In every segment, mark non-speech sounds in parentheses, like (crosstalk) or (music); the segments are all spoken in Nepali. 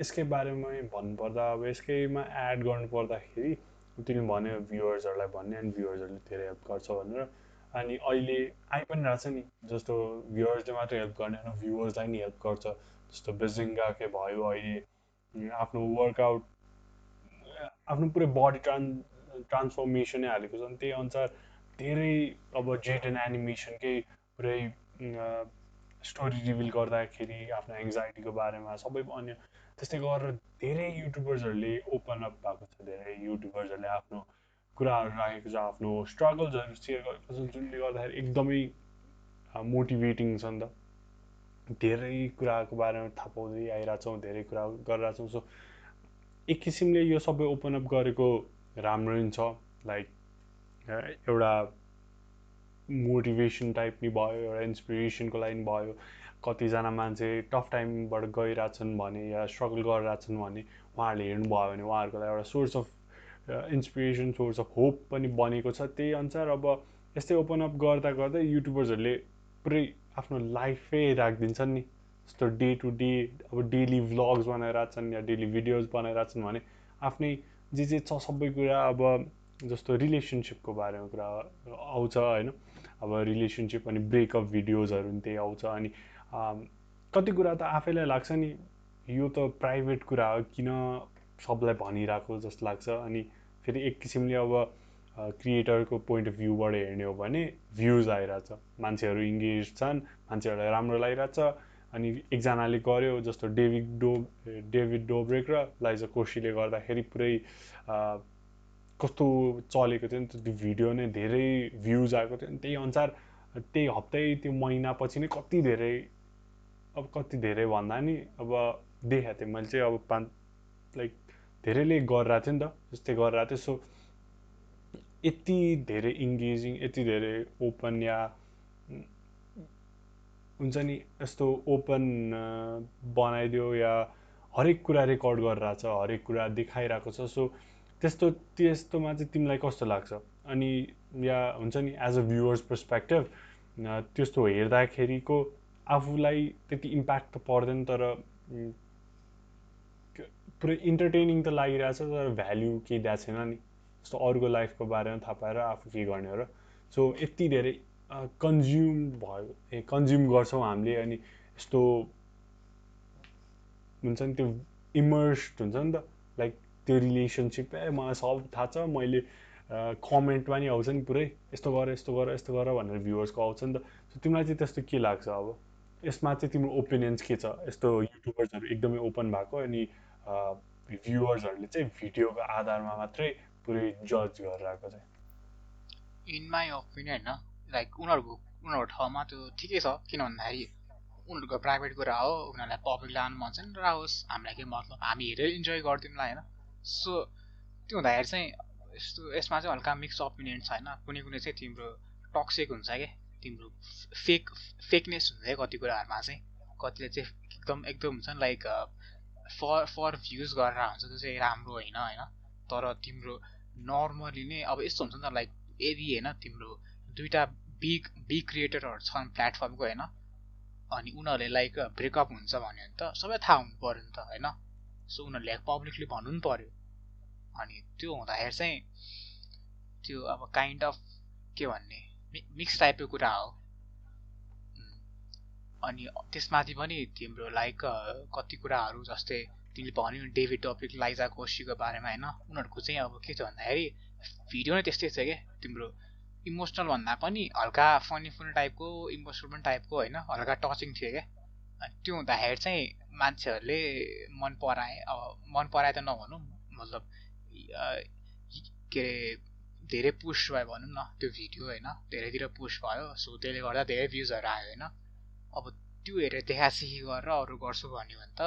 यसकै बारेमा भन्नुपर्दा अब यसकैमा एड गर्नु पर्दाखेरि तिमीले भन्यो भ्युवर्सहरूलाई भन्ने अनि भ्युवर्सहरूले धेरै हेल्प गर्छ भनेर। अनि अहिले आइ पनि रहेछ नि जस्तो भ्युवर्सले मात्रै हेल्प गर्ने होइन भ्युवर्सलाई नि हेल्प गर्छ। जस्तो बेजिङ्गाकै भयो अहिले आफ्नो वर्कआउट आफ्नो पुरै बडी ट्रान् ट्रान्सफर्मेसनै हालेको छ। त्यही अनुसार धेरै अब जेट एन्ड एनिमेसनकै पुरै स्टोरी रिभिल गर्दाखेरि आफ्नो एङ्जाइटीको बारेमा सबै अन्य त्यस्तै गरेर धेरै युट्युबर्सहरूले ओपन अप भएको छ धेरै युट्युबर्सहरूले आफ्नो कुराहरू राखेको छ आफ्नो स्ट्रगल्सहरू सेयर गरेको छ जुनले गर्दाखेरि एकदमै मोटिभेटिङ छ नि त। धेरै कुराको बारेमा थाहा पाउँदै आइरहेछौँ धेरै कुरा गरिरहेछौँ। सो एक किसिमले यो सबै ओपन अप गरेको राम्रो नि छ। लाइक एउटा मोटिभेसन टाइप नि भयो एउटा इन्सपिरेसनको लागि भयो। कतिजना मान्छे टफ टाइमबाट गइरहेछन् भने या स्ट्रगल गरिरहेछन् भने उहाँहरूले हेर्नुभयो भने उहाँहरूको लागि एउटा source of inspiration source of hope पनि बनेको छ। त्यही अनुसार अब यस्तै ओपन अप गर्दा गर्दै युट्युबर्सहरूले पुरै आफ्नो लाइफै राखिदिन्छन् नि। जस्तो डे टु डे अब डेली भ्लग्स बनाइरहेछन् या डेली भिडियोज बनाइरहेछन् भने आफ्नै जे जे छ सबै कुरा अब जस्तो रिलेसनसिपको बारेमा कुरा आउँछ होइन? अब रिलेसनसिप अनि ब्रेकअप भिडियोजहरू पनि त्यही आउँछ अनि कति कुरा त आफैलाई लाग्छ नि यो त प्राइभेट कुरा हो किन सबलाई भनिरहेको जस्तो लाग्छ। अनि फेरि एक किसिमले अब क्रिएटरको पोइन्ट अफ भ्यूबाट हेर्ने हो भने भ्युज आइरहेछ। मान्छेहरू इङ्गेज छन् मान्छेहरूलाई राम्रो लागिरहेछ। अनि एकजनाले गर्यो जस्तो डेभिड डो डेभिड डोब्रेक र लाइजा कोसीले गर्दाखेरि पुरै कस्तो चलेको थियो नि त्यो भिडियो नै धेरै भ्युज आएको थियो। नि त्यही अनुसार त्यही हप्तै त्यो महिनापछि नै कति धेरै अब कति धेरै भन्दा नि अब देखाएको थिएँ मैले चाहिँ अब पाँच लाइक धेरैले गरिरहेको थियो नि त जस्तै गरिरहेको थियो। सो यति धेरै इङ्गेजिङ यति धेरै ओपन या हुन्छ नि यस्तो ओपन बनाइदियो या हरेक कुरा रेकर्ड गरिरहेछ हरेक कुरा देखाइरहेको छ। सो त्यस्तो त्यस्तोमा चाहिँ तिमीलाई कस्तो लाग्छ? अनि या हुन्छ नि एज अ भ्युवर्स पर्सपेक्टिभ त्यस्तो हेर्दाखेरिको आफूलाई त्यति इम्प्याक्ट त पर्दैन तर पुरै इन्टरटेनिङ त लागिरहेछ तर भ्याल्यु केही दिएको छैन नि। जस्तो अरूको लाइफको बारेमा थाहा पाएर आफू के गर्ने हो र। सो यति धेरै कन्ज्युम भयो ए कन्ज्युम गर्छौँ हामीले अनि यस्तो हुन्छ नि त्यो इमर्स्ड हुन्छ नि त लाइक त्यो रिलेसनसिप ए मलाई सब थाहा छ मैले कमेन्टमा नि आउँछ नि पुरै यस्तो गर यस्तो गर यस्तो गर भनेर भ्युवर्सको आउँछ नि त। तिमीलाई चाहिँ त्यस्तो के लाग्छ अब? यसमा चाहिँ तिम्रो ओपिनियन्स के छ? यस्तो युट्युबर्सहरू एकदमै ओपन भएको अनि भ्युवर्सहरूले चाहिँ भिडियोको आधारमा मात्रै पुरै जज गरेर आएको चाहिँ इन माई ओपिनियन होइन लाइक उनीहरूको उनीहरूको ठाउँमा त्यो ठिकै छ किन भन्दाखेरि उनीहरूको प्राइभेट कुरा हो उनीहरूलाई पब्लिक लानु मन छ नि राहोस् हामीलाई के मतलब हामी हेरेर इन्जोय गरिदिउँला होइन? सो त्यो हुँदाखेरि चाहिँ यस्तो यसमा चाहिँ हल्का मिक्स ओपिनियन छ होइन कुनै कुनै चाहिँ तिम्रो टक्सिक हुन्छ क्या तिम्रो फेक फेकनेस हुन्छ क्या कति कुराहरूमा चाहिँ। कतिले चाहिँ एकदम एकदम हुन्छ नि लाइक फर फर भ्युज गरेर हुन्छ त्यो चाहिँ राम्रो होइन होइन। तर तिम्रो नर्मली नै अब यस्तो हुन्छ नि त लाइक यदि होइन तिम्रो दुइटा बिग बिग क्रिएटरहरू छन् प्लेटफर्मको होइन। अनि उनीहरूले लाइक ब्रेकअप हुन्छ भन्यो भने त सबै थाहा हुनु पऱ्यो नि त होइन। सो उनीहरूले पब्लिकली भन्नु पनि पऱ्यो। अनि त्यो हुँदाखेरि चाहिँ त्यो अब काइन्ड अफ के भन्ने? मिक्स टाइपको कुरा हो। अनि त्यसमाथि पनि तिम्रो लाइक कति कुराहरू जस्तै तिमीले भन्यो डेभिड टपिक लाइजा कोसीको बारेमा होइन? उनीहरूको चाहिँ अब के छ भन्दाखेरि भिडियो नै त्यस्तै छ क्या तिम्रो इमोसनल भन्दा पनि हल्का फनी फनी टाइपको इमोसनल पनि टाइपको होइन? हल्का टचिङ थियो क्या अनि त्यो हुँदाखेरि चाहिँ मान्छेहरूले मन पराए अब मन पराए त नभनौँ मतलब के अरे धेरै पुस्ट भयो भनौँ न त्यो भिडियो होइन धेरैतिर पुस्ट भयो सो त्यसले गर्दा धेरै भ्युजहरू आयो होइन अब त्यो हेरेर देखासिखी गरेर अरू गर्छु भन्यो भने त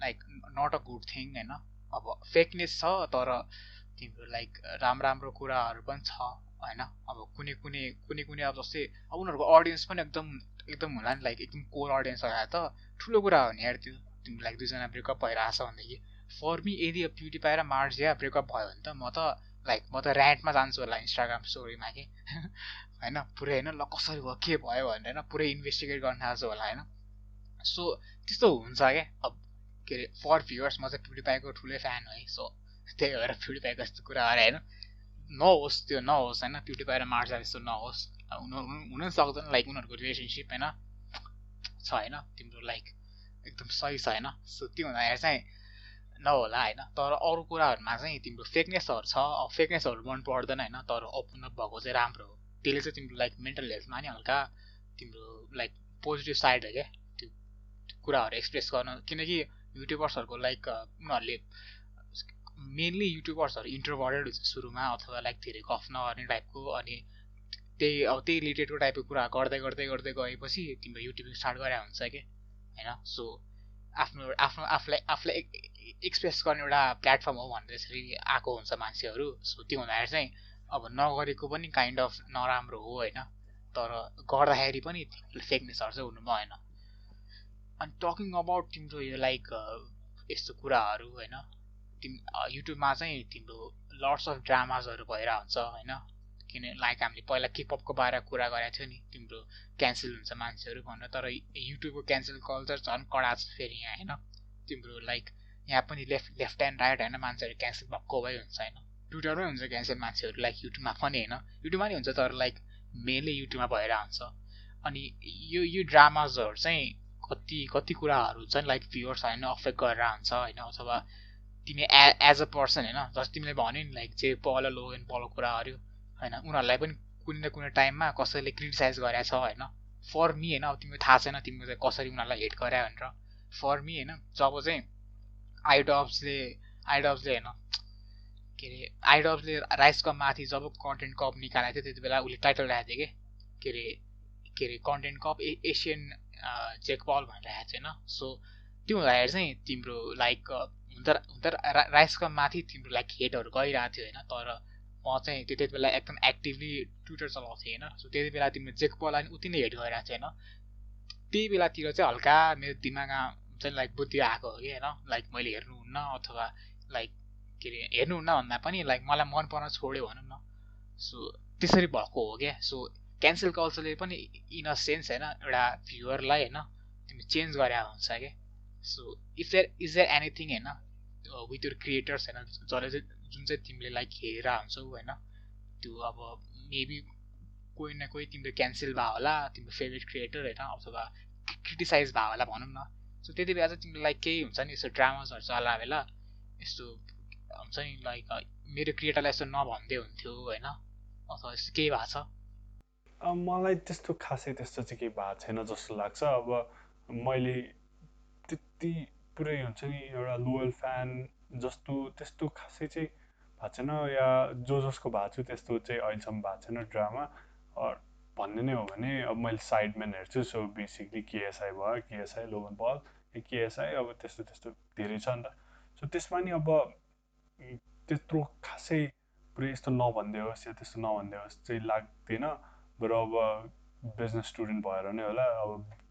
like not a good thing होइन अब फेकनेस छ तर तिम्रो लाइक राम्रो राम्रो कुराहरू पनि छ होइन अब कुनै कुनै कुनै कुनै अब जस्तै अब उनीहरूको अडियन्स पनि एकदम एकदम होला नि लाइक एकदम कोर अडियन्स लगाएर त ठुलो कुरा हो नि यार त्यो तिम्रो लाइक दुईजना ब्रेकअप भइरहेछ भनेदेखि। फर मी यदि ब्युटी पाएर मार्जिया ब्रेकअप भयो भने त म त लाइक म त ऱ्यान्टमा जान्छु होला इन्स्टाग्राम स्टोरीमा कि? (laughs) होइन पुरै होइन ल कसरी भयो के भयो भनेर होइन पुरै इन्भेस्टिगेट गर्न थाल्छु होला होइन। सो त्यस्तो हुन्छ क्या अब के अरे फर भ्युवर्स म चाहिँ प्युडिपाईको ठुलै फ्यान हो सो त्यही भएर प्युडिपाईको यस्तो कुराहरू होइन। नहोस् त्यो नहोस् होइन प्युडिपाई र मार्सा यस्तो नहोस्। हुनु सक्दैन लाइक उनीहरूको रिलेसनसिप होइन। छ होइन तिम्रो लाइक एकदम सही छ होइन। सो त्यो हुँदाखेरि चाहिँ नहोला होइन? तर अरू कुराहरूमा चाहिँ तिम्रो फेकनेसहरू छ फेकनेसहरू मन पर्दैन होइन? तर ओपन अप भएको चाहिँ राम्रो हो। त्यसले चाहिँ तिम्रो लाइक मेन्टल हेल्थमा नि हल्का तिम्रो लाइक पोजिटिभ साइड हो क्या। कुराहरू एक्सप्रेस गर्न। किनकि युट्युबर्सहरूको लाइक उनीहरूले मेनली युट्युबर्सहरू इन्ट्रोभर्टेड हुन्छ सुरुमा अथवा लाइक धेरै गफ नगर्ने टाइपको अनि त्यही अब त्यही रिलेटेडको टाइपको कुरा गर्दै गर्दै गर्दै गएपछि तिम्रो युट्युबिङ स्टार्ट गरे हुन्छ कि होइन? सो आफ्नो आफ्नो आफूलाई आफूलाई एक्सप्रेस गर्ने एउटा प्लेटफर्म हो भनेर यसरी आएको हुन्छ मान्छेहरू। सो त्यो हुँदाखेरि चाहिँ अब नगरेको पनि काइन्ड अफ नराम्रो हो होइन। तर गर्दाखेरि पनि फेकनेसहरू चाहिँ हुनु भएन अनि टकिङ अबाउट तिम्रो यो लाइक यस्तो कुराहरू होइन तिम युट्युबमा चाहिँ तिम्रो लर्ड्स अफ ड्रामाजहरू भइरहेको हुन्छ होइन। किन लाइक हामीले पहिला किपअपको बारेमा कुरा गरेको थियो नि तिम्रो क्यान्सल हुन्छ मान्छेहरू भनेर तर युट्युबको क्यान्सल कल्चर झन् कडा छ फेरि यहाँ होइन। तिम्रो लाइक यहाँ पनि लेफ्ट लेफ्ट एन्ड राइट होइन मान्छेहरू क्यान्सल भएको भइ हुन्छ होइन। ट्विटरमै हुन्छ क्यान्सल मान्छेहरू लाइक युट्युबमा पनि होइन। युट्युबमा नि हुन्छ तर लाइक मेनली युट्युबमा भएर हुन्छ अनि यो यो ड्रामाजहरू चाहिँ कति कति कुराहरू चाहिँ लाइक भ्युवर्स होइन अफेक्ट गरेर हुन्छ होइन अथवा तिमी ए एज अ पर्सन होइन जस्तो तिमीले भन्यो नि लाइक जे पल लो एन्ड पल कुराहरू होइन उनीहरूलाई पनि कुनै न कुनै टाइममा कसैले क्रिटिसाइज गरेको छ होइन। फर मी होइन अब तिमीलाई थाहा छैन तिमीले कसरी उनीहरूलाई हेट गरे भनेर। फर मी होइन जब चाहिँ आइडब्सले आइडब्सले होइन के अरे आइडब्सले राइसको माथि जब कन्टेन्ट कप निकालेको थियो त्यति बेला उसले टाइटल राखेको थियो कि? के अरे के अरे कन्टेन्ट कप एसियन जेकबल भनेर आएको छैन सो त्यो हुँदाखेरि चाहिँ तिम्रो लाइक हुन त हुन त माथि तिम्रो लाइक हेटहरू गइरहेको थियो होइन? तर म चाहिँ त्यति बेला एकदम एक्टिभली ट्विटर चलाउँथेँ होइन? सो त्यति बेला तिम्रो जेकबललाई पनि उति नै हेट गरिरहेको थियो होइन? त्यही बेलातिर चाहिँ हल्का मेरो दिमागमा चाहिँ लाइक बुद्धि आएको हो कि होइन लाइक मैले हेर्नुहुन्न अथवा लाइक के अरे हेर्नुहुन्न भन्दा पनि लाइक मलाई मन पर्न छोड्यो भनौँ न। सो त्यसरी भएको हो क्या सो क्यान्सल कल्चरले पनि इन अ सेन्स होइन एउटा भ्युवरलाई होइन तिमी चेन्ज गरे हुन्छ क्या so if there is there anything होइन विथ यर क्रिएटर्स होइन जसले चाहिँ जुन चाहिँ तिमीले लाइक हेरेर हुन्छौ होइन त्यो अब मेबी कोही न कोही तिम्रो क्यान्सल भयो होला तिम्रो फेभरेट क्रिएटर होइन अथवा क्रिटिसाइज भयो होला भनौँ न। सो त्यति बेला चाहिँ तिमीलाई केही हुन्छ नि यस्तो ड्रामासहरू चला बेला यस्तो हुन्छ नि लाइक मेरो क्रिएटरलाई यस्तो नभन्दै हुन्थ्यो होइन? अथवा यस्तो केही भएको छ? मलाई त्यस्तो खासै त्यस्तो चाहिँ केही भएको छैन जस्तो लाग्छ। अब मैले त्यति पुरै हुन्छ नि एउटा लोयल फ्यान जस्तो त्यस्तो खासै चाहिँ भएको छैन। या जो जसको भएको छु त्यस्तो चाहिँ अहिलेसम्म भएको छैन ड्रामा। भन्ने नै हो भने अब मैले साइडम्यान हेर्छु सो बेसिकली केएसआई भयो केएसआई लोगन बल केएसआई अब त्यस्तो त्यस्तो धेरै छ नि त। सो त्यसमा नि अब त्यत्रो खासै पुरै यस्तो नभनिदिए होस् या त्यस्तो नभनिदिए होस् चाहिँ लाग्दैन बरु अब बिजनेस स्टुडेन्ट भएर नै होला अब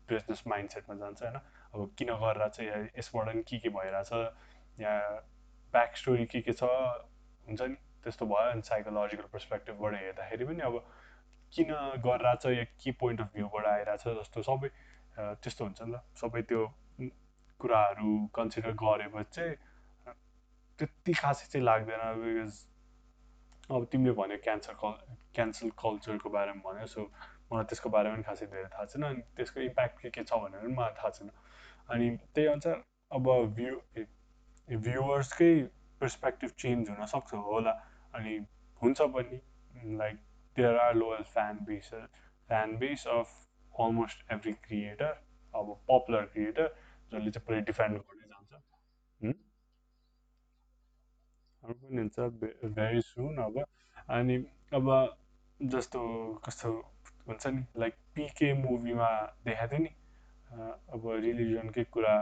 बिजनेस माइन्ड सेटमा जान्छ होइन। अब किन गरेर चाहिँ यसबाट नि के के भइरहेछ या ब्याक स्टोरी के के छ हुन्छ नि? त्यस्तो भयो अनि साइकोलोजिकल पर्सपेक्टिभबाट हेर्दाखेरि पनि अब किन गरिरहेछ या के पोइन्ट अफ भ्यूबाट आइरहेछ जस्तो सबै त्यस्तो हुन्छ नि त। सबै त्यो कुराहरू कन्सिडर गरेपछि चाहिँ त्यति खासै चाहिँ लाग्दैन बिकज अब तिमीले भन्यो क्यान्सर कल क्यान्सल कल्चरको बारेमा भन्यो सो मलाई त्यसको बारेमा पनि खासै धेरै थाहा छैन। अनि त्यसको इम्प्याक्ट के के छ भनेर पनि मलाई थाहा छैन। अनि त्यही अनुसार अब भ्यू भ्युवर्सकै पर्सपेक्टिभ चेन्ज हुनसक्छ होला। अनि हुन्छ पनि like there are loyal fan base fan base of almost every creator अब पपुलर क्रिएटर जसले चाहिँ पुरै डिफेन्ड गर्दै जान्छ अरू पनि हुन्छ भेरी सुन अब। अनि अब जस्तो कस्तो हुन्छ नि लाइक पिके मुभीमा देखाएको थियो नि। अब रिलिजनकै कुरा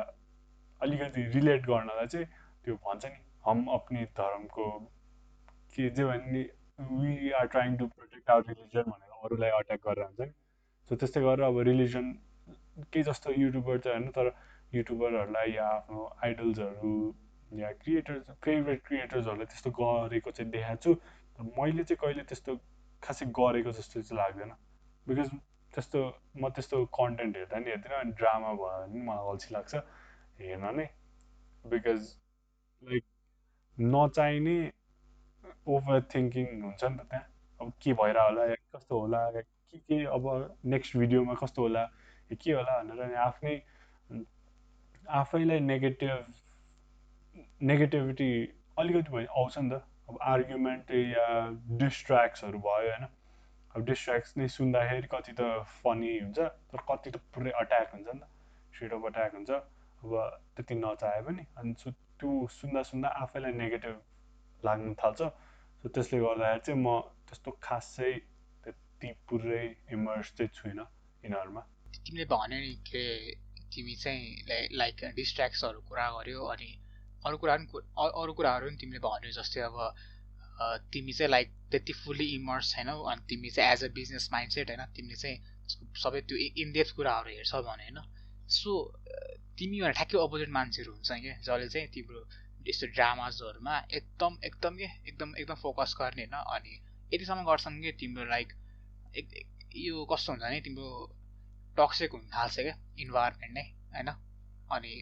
अलिकति रिलेट गर्नलाई चाहिँ त्यो भन्छ नि हम अपनी धर्मको के जे भने नि we are trying to protect our religion भनेर अरूलाई अट्याक गरेर हुन्छ नि। सो त्यस्तै गरेर अब रिलिजन के जस्तो युट्युबर चाहिँ होइन तर युट्युबरहरूलाई या आफ्नो आइडल्सहरू या क्रिएटर्स फेभरेट क्रिएटर्सहरूलाई त्यस्तो गरेको चाहिँ देखाएको छु। मैले चाहिँ कहिले त्यस्तो खासै गरेको जस्तो चाहिँ लाग्दैन। बिकज त्यस्तो म त्यस्तो कन्टेन्ट हेर्दा नि हेर्दिनँ अनि ड्रामा भयो भने मलाई अल्छी लाग्छ हेर्न नै। बिकज लाइक नचाहिने ओभर थिङ्किङ हुन्छ नि त त्यहाँ? अब के भइरह होला या कस्तो होला के के अब नेक्स्ट भिडियोमा कस्तो होला के होला भनेर नि आफ्नै आफैलाई नेगेटिभ नेगेटिभिटी अलिकति भयो आउँछ नि त। अब आर्ग्युमेन्ट या डिस्ट्र्याक्सहरू भयो होइन। अब डिस्ट्र्याक्स नै सुन्दाखेरि कति त फनी हुन्छ तर कति त पुरै अट्याक हुन्छ नि त स्ट्रेट अफ अट्याक हुन्छ। अब त्यति नचाहे पनि। अनि त्यो सुन्दा सुन्दा आफैलाई नेगेटिभ लाग्नु थाल्छ सो त्यसले गर्दाखेरि चाहिँ म त्यस्तो खासै त्यति पुरै इमर्स चाहिँ छुइनँ यिनीहरूमा। तिमीले भन्यो नि के तिमी चाहिँ लाइक डिस्ट्र्याक्सहरू कुरा गर्यो अनि अरू कुरा पनि अरू कुराहरू पनि तिमीले भन्यो जस्तै अब तिमी चाहिँ लाइक त्यति फुल्ली इमर्स छैनौ अनि तिमी चाहिँ as a business mind set होइन तिमीले चाहिँ सबै त्यो इनडेप्थ कुराहरू हेर्छौ भने होइन। सो तिमी भने ठ्याक्कै अपोजिट मान्छेहरू हुन्छ क्या जसले चाहिँ तिम्रो यस्तो ड्रामाजहरूमा एकदम एकदम एकदम एकदम फोकस गर्ने होइन। अनि यतिसम्म गर्छन् कि तिम्रो लाइक यो कस्तो हुन्छ भने तिम्रो टक्सिक हुन थाल्छ क्या इन्भाइरोमेन्ट नै होइन? अनि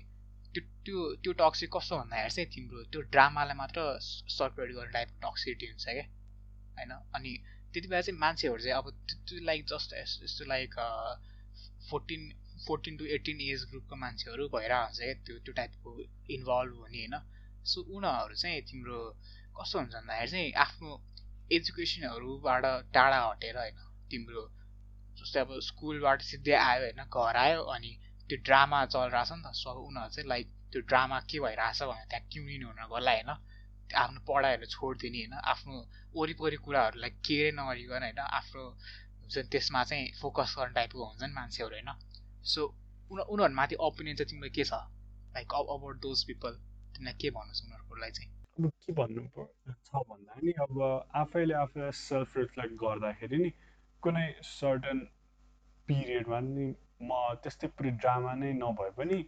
त्यो त्यो त्यो टक्सिक कस्तो भन्दाखेरि चाहिँ तिम्रो त्यो ड्रामालाई मात्र सर्कुलेट गर्ने टाइपको टक्सिटी हुन्छ क्या होइन? अनि त्यति बेला चाहिँ मान्छेहरू चाहिँ अब त्यो लाइक जस्ट यस्तो like fourteen fourteen to eighteen age ग्रुपको मान्छेहरू भइरहेको हुन्छ क्या त्यो त्यो टाइपको इन्भल्भ हुने होइन। सो उनीहरू चाहिँ तिम्रो कस्तो हुन्छ भन्दाखेरि चाहिँ आफ्नो एजुकेसनहरूबाट टाढा हटेर होइन तिम्रो जस्तै अब स्कुलबाट सिधै आयो होइन घर आयो अनि त्यो ड्रामा चलिरहेछ नि त सो उनीहरू चाहिँ लाइक त्यो ड्रामा के भइरहेछ भनेर त्यहाँ ट्युनिन हुन गल्ला होइन आफ्नो पढाइहरू छोडिदिने होइन आफ्नो वरिपरि कुराहरूलाई केयरै नगरिकन होइन आफ्नो हुन्छ त्यसमा चाहिँ फोकस गर्ने टाइपको हुन्छ नि मान्छेहरू होइन। सो उनी उनीहरूमाथि ओपिनियन चाहिँ तिम्रो के छ? लाइक अबाउट दोज पिपल तिमीलाई के भन्नुहोस् उनीहरूकोलाई चाहिँ? अब के भन्नु छ भन्दा नि अब आफैले आफूलाई सेल्फ रिफ्लेक्ट गर्दाखेरि नि कुनै सर्टन पिरियडमा नि म त्यस्तै पुरै ड्रामा नै नभए पनि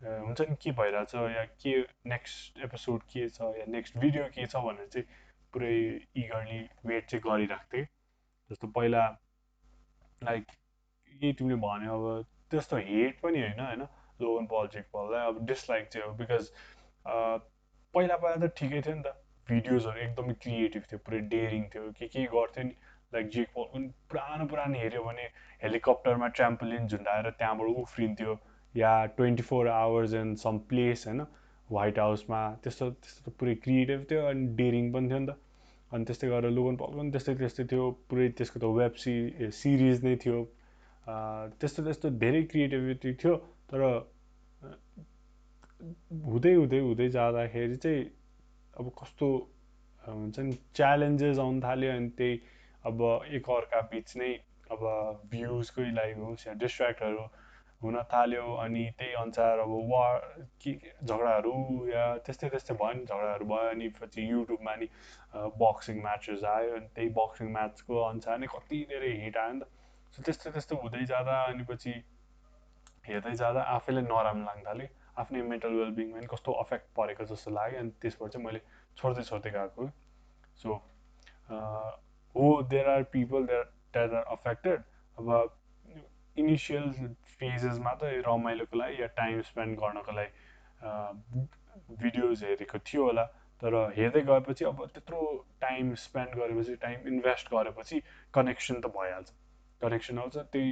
हुन्छ नि के भइरहेछ या के नेक्स्ट एपिसोड के छ या नेक्स्ट भिडियो के छ भनेर चाहिँ पुरै इगरली वेट चाहिँ गरिरहेको थिएँ जस्तो पहिला लाइक यही तिमीले भन्यो अब त्यस्तो हेट पनि होइन होइन? लोगन पल जेक पललाई अब डिसलाइक चाहिँ हो बिकज पहिला पहिला त ठिकै थियो नि त। भिडियोजहरू एकदमै क्रिएटिभ थियो पुरै डेरिङ थियो। के के गर्थ्यो नि लाइक जेक पल पनि पुरानो पुरानो हेऱ्यो भने हेलिकप्टरमा ट्राम्पोलिन झुन्डाएर त्यहाँबाट उफ्रिन्थ्यो। या twenty four hours in some place होइन व्हाइट हाउसमा त्यस्तो त्यस्तो पुरै क्रिएटिभ थियो अनि डेरिङ पनि थियो नि त। अनि त्यस्तै गरेर लोगन पल पनि त्यस्तै त्यस्तै थियो। पुरै त्यसको त वेब सि सिरिज नै थियो। त्यस्तो त्यस्तो धेरै क्रिएटिभिटी थियो। तर हुँदै हुँदै हुँदै जाँदाखेरि चाहिँ अब कस्तो हुन्छ नि च्यालेन्जेस आउनु थाल्यो अनि त्यही अब एकअर्का बिच नै अब भ्युजकै लागि होस् या डिस्ट्र्याक्टहरू हुन थाल्यो अनि त्यही अनुसार अब वार के झगडाहरू या त्यस्तै त्यस्तै भयो नि झगडाहरू भयो अनि पछि युट्युबमा नि बक्सिङ म्याचेस आयो अनि त्यही बक्सिङ म्याचको अनुसार नै कति धेरै हिट आयो नि त। सो त्यस्तो त्यस्तो हुँदै जाँदा अनि पछि हेर्दै जाँदा आफैलाई नराम्रो लाग्नु थाल्यो। आफ्नै मेन्टल वेलबिङमा पनि कस्तो अफेक्ट परेको जस्तो लाग्यो अनि त्यसबाट चाहिँ मैले छोड्दै छोड्दै गएको सो हो there are people there that are affected अब इनिसियल फेजेसमा त रमाइलोको लागि या टाइम स्पेन्ड गर्नको लागि भिडियोज हेरेको थियो होला तर हेर्दै गएपछि अब त्यत्रो टाइम स्पेन्ड गरेपछि टाइम इन्भेस्ट गरेपछि कनेक्सन त भइहाल्छ। कनेक्सन आउँछ त्यही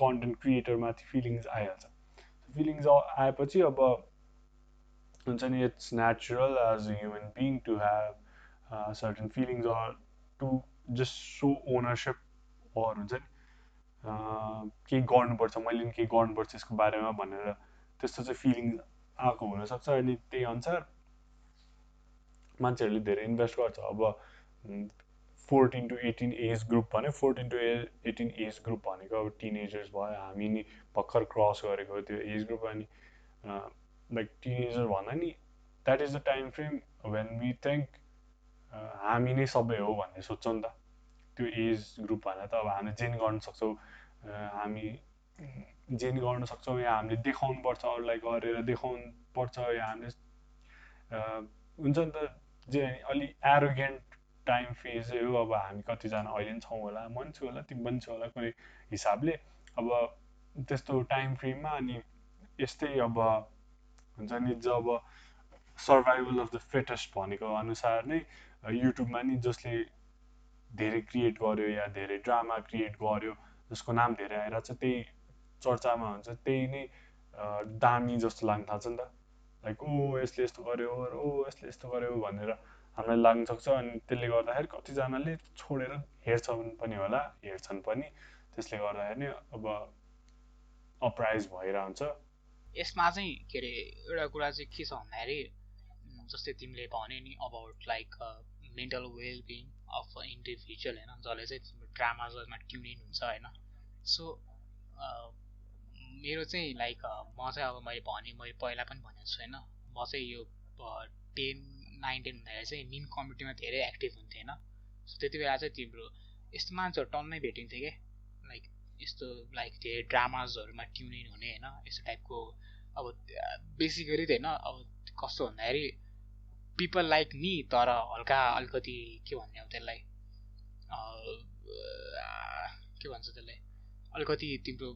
कन्टेन्ट क्रिएटरमाथि फिलिङ्स आइहाल्छ। फिलिङ्स आएपछि अब हुन्छ नि it's natural as a human being to have certain feelings or to just so ownership or हुन्छ नि केही गर्नुपर्छ मैले पनि केही गर्नुपर्छ यसको बारेमा भनेर त्यस्तो चाहिँ फिलिङ आएको हुनसक्छ अनि त्यही अनुसार मान्छेहरूले धेरै इन्भेस्ट गर्छ। अब fourteen to eighteen age group भन्यो। Fourteen to eighteen age group भनेको अब टिनेजर्स भयो हामी नि भर्खर क्रस गरेको त्यो एज ग्रुप अनि लाइक टिनेजर भन्दा नि that is the time frame when we think हामी नै सबै हो भन्ने सोध्छौँ नि त। त्यो एज ग्रुप भन्दा त अब हामीले जेन गर्न सक्छौँ हामी जेन गर्न सक्छौँ या हामीले देखाउनु पर्छ अरूलाई गरेर देखाउनु पर्छ या हामीले हुन्छ नि त जे अलि एरोगेन्ट टाइम फेजै हो अब हामी कतिजना अहिले पनि छौँ होला म छु होला तिमी पनि छु होला कुनै हिसाबले अब त्यस्तो टाइम फ्रेममा अनि यस्तै अब हुन्छ नि जब सर्भाइभल अफ द फिटेस्ट भनेको अनुसार नै युट्युबमा नि जसले धेरै क्रिएट गर्यो या धेरै ड्रामा क्रिएट गर्यो जसको नाम धेरै आइरहेको छ त्यही चर्चामा हुन्छ त्यही नै दामी जस्तो लाग्न थाल्छ नि त लाइक ओ यसले यस्तो गर्यो ओ यसले यस्तो गर्यो भनेर हामीलाई लाग्न सक्छ अनि त्यसले गर्दाखेरि कतिजनाले छोडेर हेर्छन् पनि होला हेर्छन् पनि। त्यसले गर्दाखेरि नै अब अप्राइज भइरहन्छ। यसमा चाहिँ के अरे एउटा कुरा चाहिँ के छ भन्दाखेरि जस्तै तिमीले भन्यो नि about like mental wellbeing of individual होइन? जसले चाहिँ तिम्रो ड्रामाजमा ट्युन इन हुन्छ होइन? सो मेरो चाहिँ लाइक म चाहिँ अब मैले भने मैले पहिला पनि भनेको छु होइन? म चाहिँ यो टेन नाइन टेन हुँदाखेरि चाहिँ मिन कमिटीमा धेरै एक्टिभ हुन्थेँ होइन? सो त्यति बेला चाहिँ तिम्रो यस्तो मान्छेहरू टन्नै भेटिन्थ्यो कि? लाइक यस्तो लाइक धेरै ड्रामाजहरूमा इन हुने होइन? यस्तो टाइपको अब बेसिकली त होइन? अब कस्तो भन्दाखेरि पिपल लाइक मी तर हल्का अलिकति के भन्ने अब त्यसलाई? के भन्छ त्यसलाई? अलिकति तिम्रो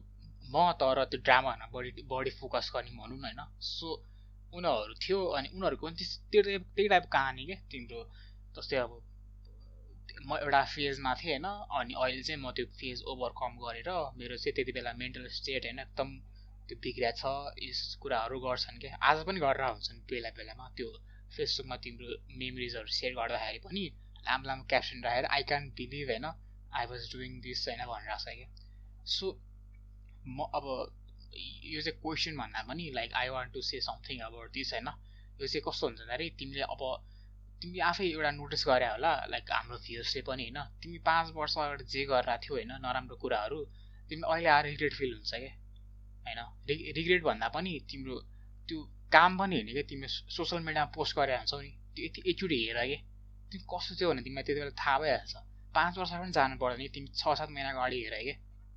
म तर त्यो ड्रामाहरूमा बढी बढी फोकस गर्ने भनौँ न होइन? सो उनीहरू थियो अनि उनीहरूको पनि त्यो त्यही टाइपको कहानी क्या तिम्रो जस्तै अब म एउटा फेजमा थिएँ होइन अनि अहिले चाहिँ म त्यो फेज ओभरकम गरेर मेरो चाहिँ त्यति बेला मेन्टल स्टेट होइन एकदम त्यो बिग्रिया छ यस कुराहरू गर्छन् क्या आज पनि गरेर हुन्छन् बेला बेलामा त्यो फेसबुकमा तिम्रो मेमोरिजहरू सेयर गर्दाखेरि पनि लामो लामो क्याप्सन राखेर आई क्यान बिलिभ होइन आई वाज डुइङ दिस होइन भनिरहेको छ क्या सो म अब यो चाहिँ क्वेसन भन्दा पनि like I want to say something about this होइन? यो चाहिँ कस्तो हुन्छ भन्दाखेरि तिमीले अब तिमीले आफै एउटा नोटिस गरे होला लाइक हाम्रो भ्युसले पनि होइन? तिमी पाँच वर्ष अगाडि जे गरेर थियो होइन नराम्रो कुराहरू तिमी अहिले आएर रिग्रेट फिल हुन्छ क्या होइन? रिग्रेट भन्दा पनि तिम्रो त्यो काम पनि होइन क्या तिमी सोसियल मिडियामा पोस्ट गरेर हुन्छौ नि त्यो यति एकचोटि हेर कि? तिमी कस्तो थियो भने तिमीलाई त्यति बेला थाहा भइहाल्छ। पाँच वर्ष पनि जानु पर्दैन तिमी छ सात महिना अगाडि हेर कि?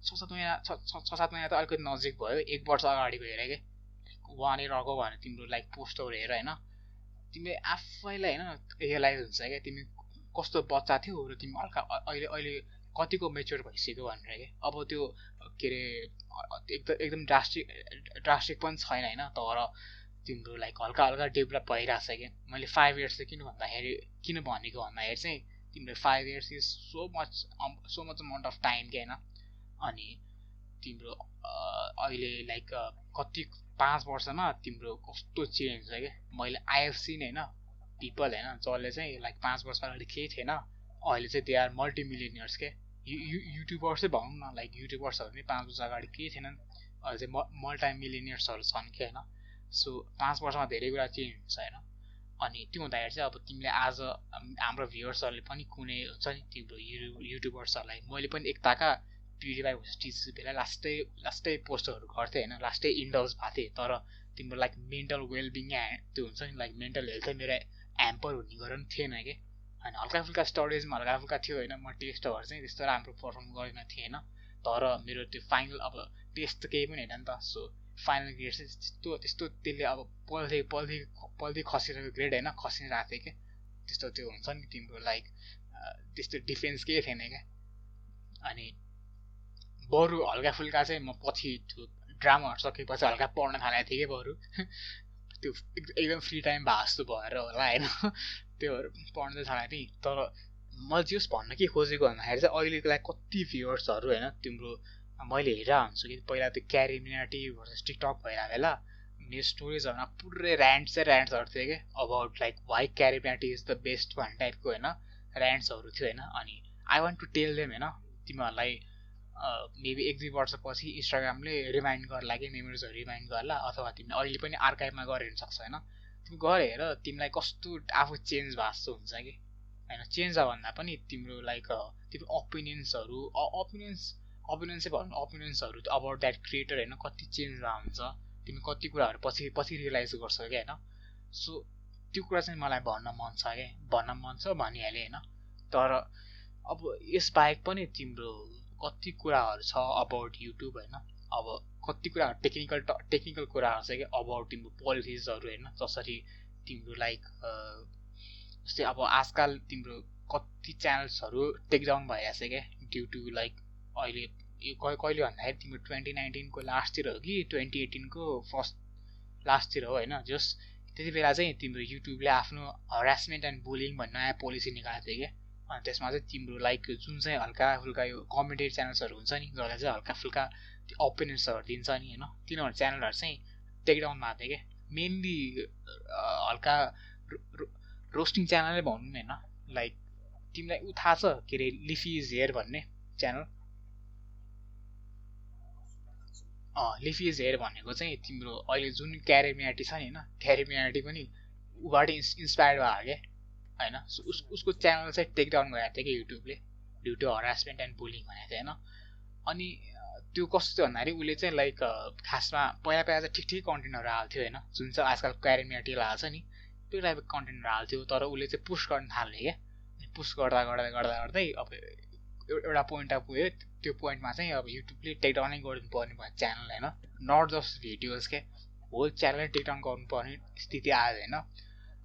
छ सात महिना छ सात महिना त अलिकति नजिक भयो। एक वर्ष अगाडिको हेर कि? वहाँनिर रहेको भने तिम्रो लाइक पोस्टहरू हेर होइन? तिमीले आफैलाई होइन रियलाइज हुन्छ क्या तिमी कस्तो बच्चा थियो र तिमी हल्का अहिले अहिले कतिको मेच्योर भइसक्यो भनेर क्या अब त्यो के अरे एकदम एकदम ड्रास्टिक ड्रास्टिक पनि छैन होइन? तर तिम्रो लाइक हल्का हल्का डेभलप भइरहेको छ क्या मैले फाइभ इयर्स चाहिँ किन भन्दाखेरि किन भनेको भन्दाखेरि चाहिँ तिम्रो five years is so much so much amount of time क्या होइन? अनि तिम्रो अहिले लाइक कति पाँच वर्षमा तिम्रो कस्तो चेन्ज छ क्या? मैले आइएफसिन होइन पिपल होइन जसले चाहिँ लाइक पाँच वर्ष अगाडि केही थिएन अहिले चाहिँ दे आर मल्टिमिलिनियर्स के यु युट्युबर्सै भनौँ न लाइक युट्युबर्सहरू पनि पाँच वर्ष अगाडि केही थिएनन् अहिले चाहिँ म मल्टाइ मिलिनियर्सहरू छन् कि होइन? सो पाँच वर्षमा धेरै कुरा चेन्ज हुन्छ होइन? अनि त्यो हुँदाखेरि चाहिँ अब तिमीले आज हाम्रो भ्युवर्सहरूले पनि कुनै हुन्छ नि तिम्रो यु युट्युबर्सहरूलाई मैले पनि एकताका पिडिवाई टिच बेला लास्टै लास्टै पोस्टहरू गर्थेँ होइन लास्टै इन्डल्स भएको थिएँ तर तिम्रो लाइक मेन्टल वेलबिङ त्यो हुन्छ नि लाइक मेन्टल हेल्थ मेरो ह्याम्पर हुने गरेर पनि थिएन कि? होइन हल्का फुल्का स्टोरेजमा हल्का फुल्का थियो होइन म टेस्टहरू चाहिँ त्यस्तो राम्रो पर्फर्म गरेन थिएँ होइन तर मेरो त्यो फाइनल अब टेस्ट त केही पनि होइन नि त सो फाइनल ग्रेड चाहिँ त्यस्तो त्यस्तो त्यसले अब पल्दै पल्दै पल्दै खसिरहेको ग्रेड होइन खसिरहेको थियो क्या त्यस्तो त्यो हुन्छ नि तिम्रो लाइक त्यस्तो डिफेन्स केही थिएन क्या अनि बरु हल्का फुल्का चाहिँ म पछि ड्रामाहरू सकेपछि हल्का पढ्न थालेको थिएँ कि बरु। (laughs) त्यो एकदम फ्री टाइम भए जस्तो भएर होला होइन। (laughs) त्योहरू पढ्दै थालेको थिएँ। तर मैले जस भन्न के खोजेको भन्दाखेरि चाहिँ अहिलेको लागि कति भ्युवर्सहरू होइन तिम्रो मैले हेरेर हुन्छु कि पहिला त्यो क्यारिमिनाटी भर्सेस टिकटक भइरहेको बेला मेरो स्टोरिजहरूमा पुरै ऱ्यान्ड्स चाहिँ ऱ्यान्ड्सहरू थियो कि about like why CarryMinati is the best भन्ने टाइपको होइन ऱ्यान्ड्सहरू थियो होइन। अनि I want to tell them होइन तिमीहरूलाई मेबी एक दुई वर्षपछि इन्स्टाग्रामले रिमाइन्ड गर्ला कि मेमोरिजहरू रिमाइन्ड गर्ला अथवा तिमीले अहिले पनि आर्काइभमा गरेर सक्छ होइन? तिमी गएर हेर तिमीलाई कस्तो आफू चेन्ज भएको जस्तो हुन्छ कि? होइन चेन्ज भन्दा पनि तिम्रो लाइक तिम्रो ओपिनियन्सहरू ओपिनियन्स ओपिनियन्स भनौँ ओपिनियन्सहरू अबाउट द्याट क्रिएटर होइन कति चेन्ज भएको हुन्छ तिमी कति कुराहरू पछि पछि रियलाइज गर्छौ क्या होइन? सो त्यो कुरा चाहिँ मलाई भन्न मन छ क्या भन्न मन छ भनिहालेँ होइन? तर अब यसबाहेक पनि तिम्रो कति कुराहरू छ अबाउट युट्युब होइन? अब कति कुराहरू टेक्निकल टेक्निकल कुराहरू छ कि अबाउट तिम्रो पोलिसिजहरू होइन? जसरी तिम्रो लाइक जस्तै अब आजकल तिम्रो कति च्यानल्सहरू टेकडाउन भइरहेको छ क्या? ड्यु टु लाइक अहिले यो कहिले भन्दाखेरि तिम्रो ट्वेन्टी नाइन्टिनको लास्टतिर हो कि ट्वेन्टी एटिनको फर्स्ट लास्टतिर हो होइन? जस त्यति बेला चाहिँ तिम्रो युट्युबले आफ्नो हरासमेन्ट एन्ड बुलिङ भन्ने नयाँ पोलिसी निकालेको थियो क्या। अनि त्यसमा चाहिँ तिम्रो लाइक जुन चाहिँ हल्का फुल्का यो कमेडी च्यानल्सहरू हुन्छ नि जसलाई चाहिँ हल्का फुल्का ओपिनियन्सहरू दिन्छ नि होइन? तिनीहरू च्यानलहरू चाहिँ टेकडाउन मार्थ्यो क्या मेनली हल्का रोस्टिङ च्यानलै भनौँ होइन? लाइक तिमीलाई ऊ थाहा छ के अरे लिफी इज हेयर भन्ने च्यानल? लिफी इज हेयर भनेको चाहिँ तिम्रो अहिले जुन क्यारेमियाटी छ नि होइन? क्यारेमियाटी पनि ऊबाट इन्स इन्सपायर्ड भयो क्या होइन? उस उसको च्यानल चाहिँ टेक डाउन गरेको थियो कि युट्युबले। Due to harassment and bullying भनेको थियो होइन? अनि त्यो कस्तो थियो भन्दाखेरि उसले चाहिँ लाइक खासमा पहिला पहिला चाहिँ ठिक ठिक कन्टेन्टहरू हाल्थ्यो होइन? जुन चाहिँ आजकल क्यारेमियाटीलाई हाल्छ नि त्यो टाइपको कन्टेन्टहरू हाल्थ्यो तर उसले चाहिँ पुस्ट गर्न थाल्यो क्या। पुस गर्दा गर्दा गर्दा गर्दै अब एउटा पोइन्टमा पुग्यो त्यो पोइन्टमा चाहिँ अब युट्युबले टेकडाउनै गरिदिनु पर्ने भयो च्यानल होइन? नट जस्ट भिडियोज के होल च्यानलै टेकडाउन गर्नुपर्ने स्थिति आयो होइन?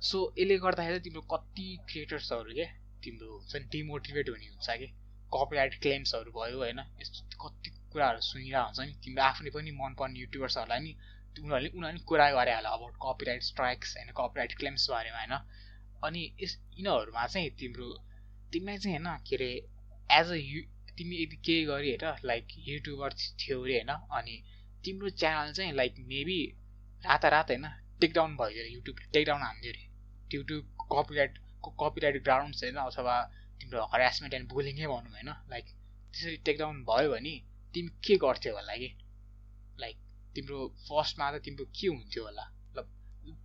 सो यसले गर्दाखेरि तिम्रो कति क्रिएटर्सहरू के? तिम्रो हुन्छ नि डिमोटिभेट हुने हुन्छ कि? कपिराइट क्लेम्सहरू भयो होइन? यस्तो कति कुराहरू सुनिरहेको हुन्छ नि। तिम्रो आफ्नै पनि मनपर्ने युट्युबर्सहरूलाई नि उनीहरूले उनीहरूले कुरा गरे होला अब कपिराइट स्ट्राइक्स होइन कपिराइट क्लेम्स बारेमा होइन? अनि यस यिनीहरूमा चाहिँ तिम्रो तिमीलाई चाहिँ होइन के अरे एज अ यु तिमी यदि केही गरी हेर लाइक युट्युबर थियो अरे होइन अनि तिम्रो च्यानल चाहिँ लाइक मेबी रातारात होइन टेकडाउन भइदियो अरे युट्युबले टेकडाउन हान्थ्यो अरे। युट्युब कपिराइट कपिराइट ग्राउन्ड्स होइन अथवा तिम्रो हरासमेन्ट एन्ड बुलिङै भनौँ होइन लाइक त्यसरी टेकडाउन भयो भने तिमी के गर्थ्यौ होला कि? लाइक तिम्रो फर्स्टमा त तिम्रो के हुन्थ्यो होला?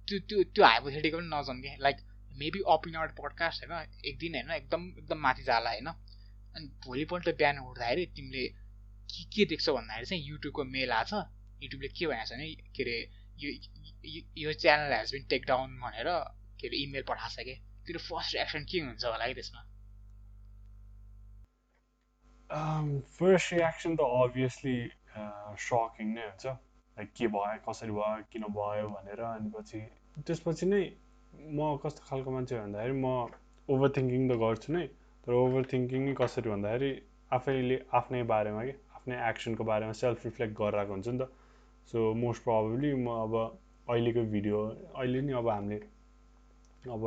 त्यो त्यो त्यो हाइपोथेटिकल पनि नजाउँ कि? Like maybe up in our podcast होइन एक दिन होइन एकदम एकदम माथि जाला होइन। अनि भोलिपल्ट बिहान उठ्दाखेरि तिमीले के के देख्छौ भन्दाखेरि चाहिँ युट्युबको मेल आएको छ। युट्युबले के भनेको छ भने के अरे यो यो channel has been take down भनेर के अरे इमेल पठाएको छ कि तेरो फर्स्ट रियाक्सन के हुन्छ होला कि त्यसमा? फर्स्ट um, रियाक्सन त अभियसली सकिङ नै हुन्छ। लाइक के भयो कसरी भयो किन भयो भनेर अनि पछि त्यसपछि नै म कस्तो खालको मान्छे भन्दाखेरि म ओभर थिङ्किङ त गर्छु नै। तर ओभर थिङ्किङ कसरी भन्दाखेरि आफैले आफ्नै बारेमा कि आफ्नै एक्सनको बारेमा सेल्फ रिफ्लेक्ट गरिरहेको हुन्छ नि त। सो मोस्ट प्रब्लली म अब अहिलेको भिडियो अहिले नि अब हामीले अब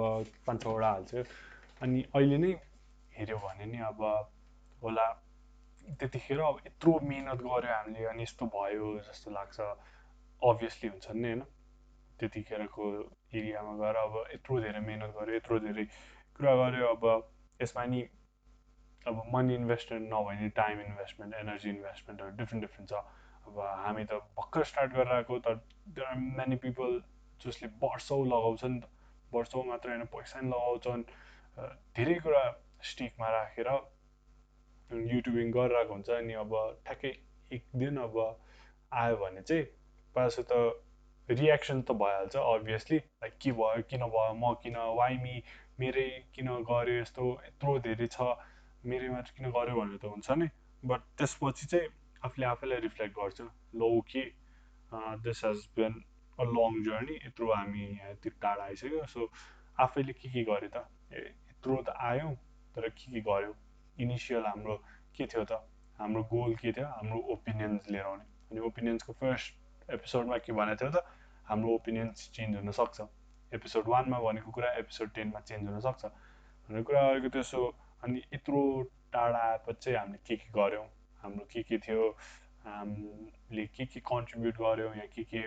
पाँच छवटा हाल्छ। अनि अहिले नै हेऱ्यो भने नि अब होला त्यतिखेर अब यत्रो मिहिनेत गऱ्यो हामीले अनि यस्तो भयो जस्तो लाग्छ। अभियसली हुन्छ नि होइन। त्यतिखेरको एरियामा गएर अब यत्रो धेरै मिहिनेत गऱ्यो यत्रो धेरै कुरा गऱ्यो। अब यसमा नि अब मनी इन्भेस्टमेन्ट नभए नि टाइम इन्भेस्टमेन्ट एनर्जी इन्भेस्टमेन्टहरू डिफ्रेन्ट डिफ्रेन्ट छ। अब हामी त भर्खर स्टार्ट गरेर आएको तर देयर आर मेनी पिपल जसले वर्षौँ लगाउँछन्। वर्षौँ मात्र होइन पैसा पनि लगाउँछन् धेरै कुरा स्टिकमा राखेर युट्युबिङ गरिरहेको हुन्छ अनि अब ठ्याक्कै एक दिन अब आयो भने चाहिँ प्रायः त रियाक्सन त भइहाल्छ अभियसली लाइक के भयो किन भयो म किन वाइ मी मेरै किन गऱ्यो यस्तो यत्रो धेरै छ मेरै मात्र किन गऱ्यो भनेर त हुन्छ नि? बट त्यसपछि चाहिँ आफूले आफैलाई रिफ्लेक्ट गर्छ लो कि this has been a long journey यत्रो हामी यति टाढा आइसक्यो। सो आफैले के के गर्यो त? यत्रो त आयौँ तर के के गर्यो इनिसियल हाम्रो के थियो त? हाम्रो गोल के थियो? हाम्रो ओपिनियन्स लिएर आउने। अनि ओपिनियन्सको फर्स्ट एपिसोडमा के भनेको थियो त? हाम्रो ओपिनियन्स चेन्ज हुनसक्छ एपिसोड वानमा भनेको कुरा एपिसोड टेनमा चेन्ज हुनसक्छ भन्ने कुरा गरेको त्यसो अनि यत्रो टाढा आएपछि चाहिँ हामीले के के गऱ्यौँ? हाम्रो के के थियो? हामीले के के कन्ट्रिब्युट गऱ्यौँ? या के के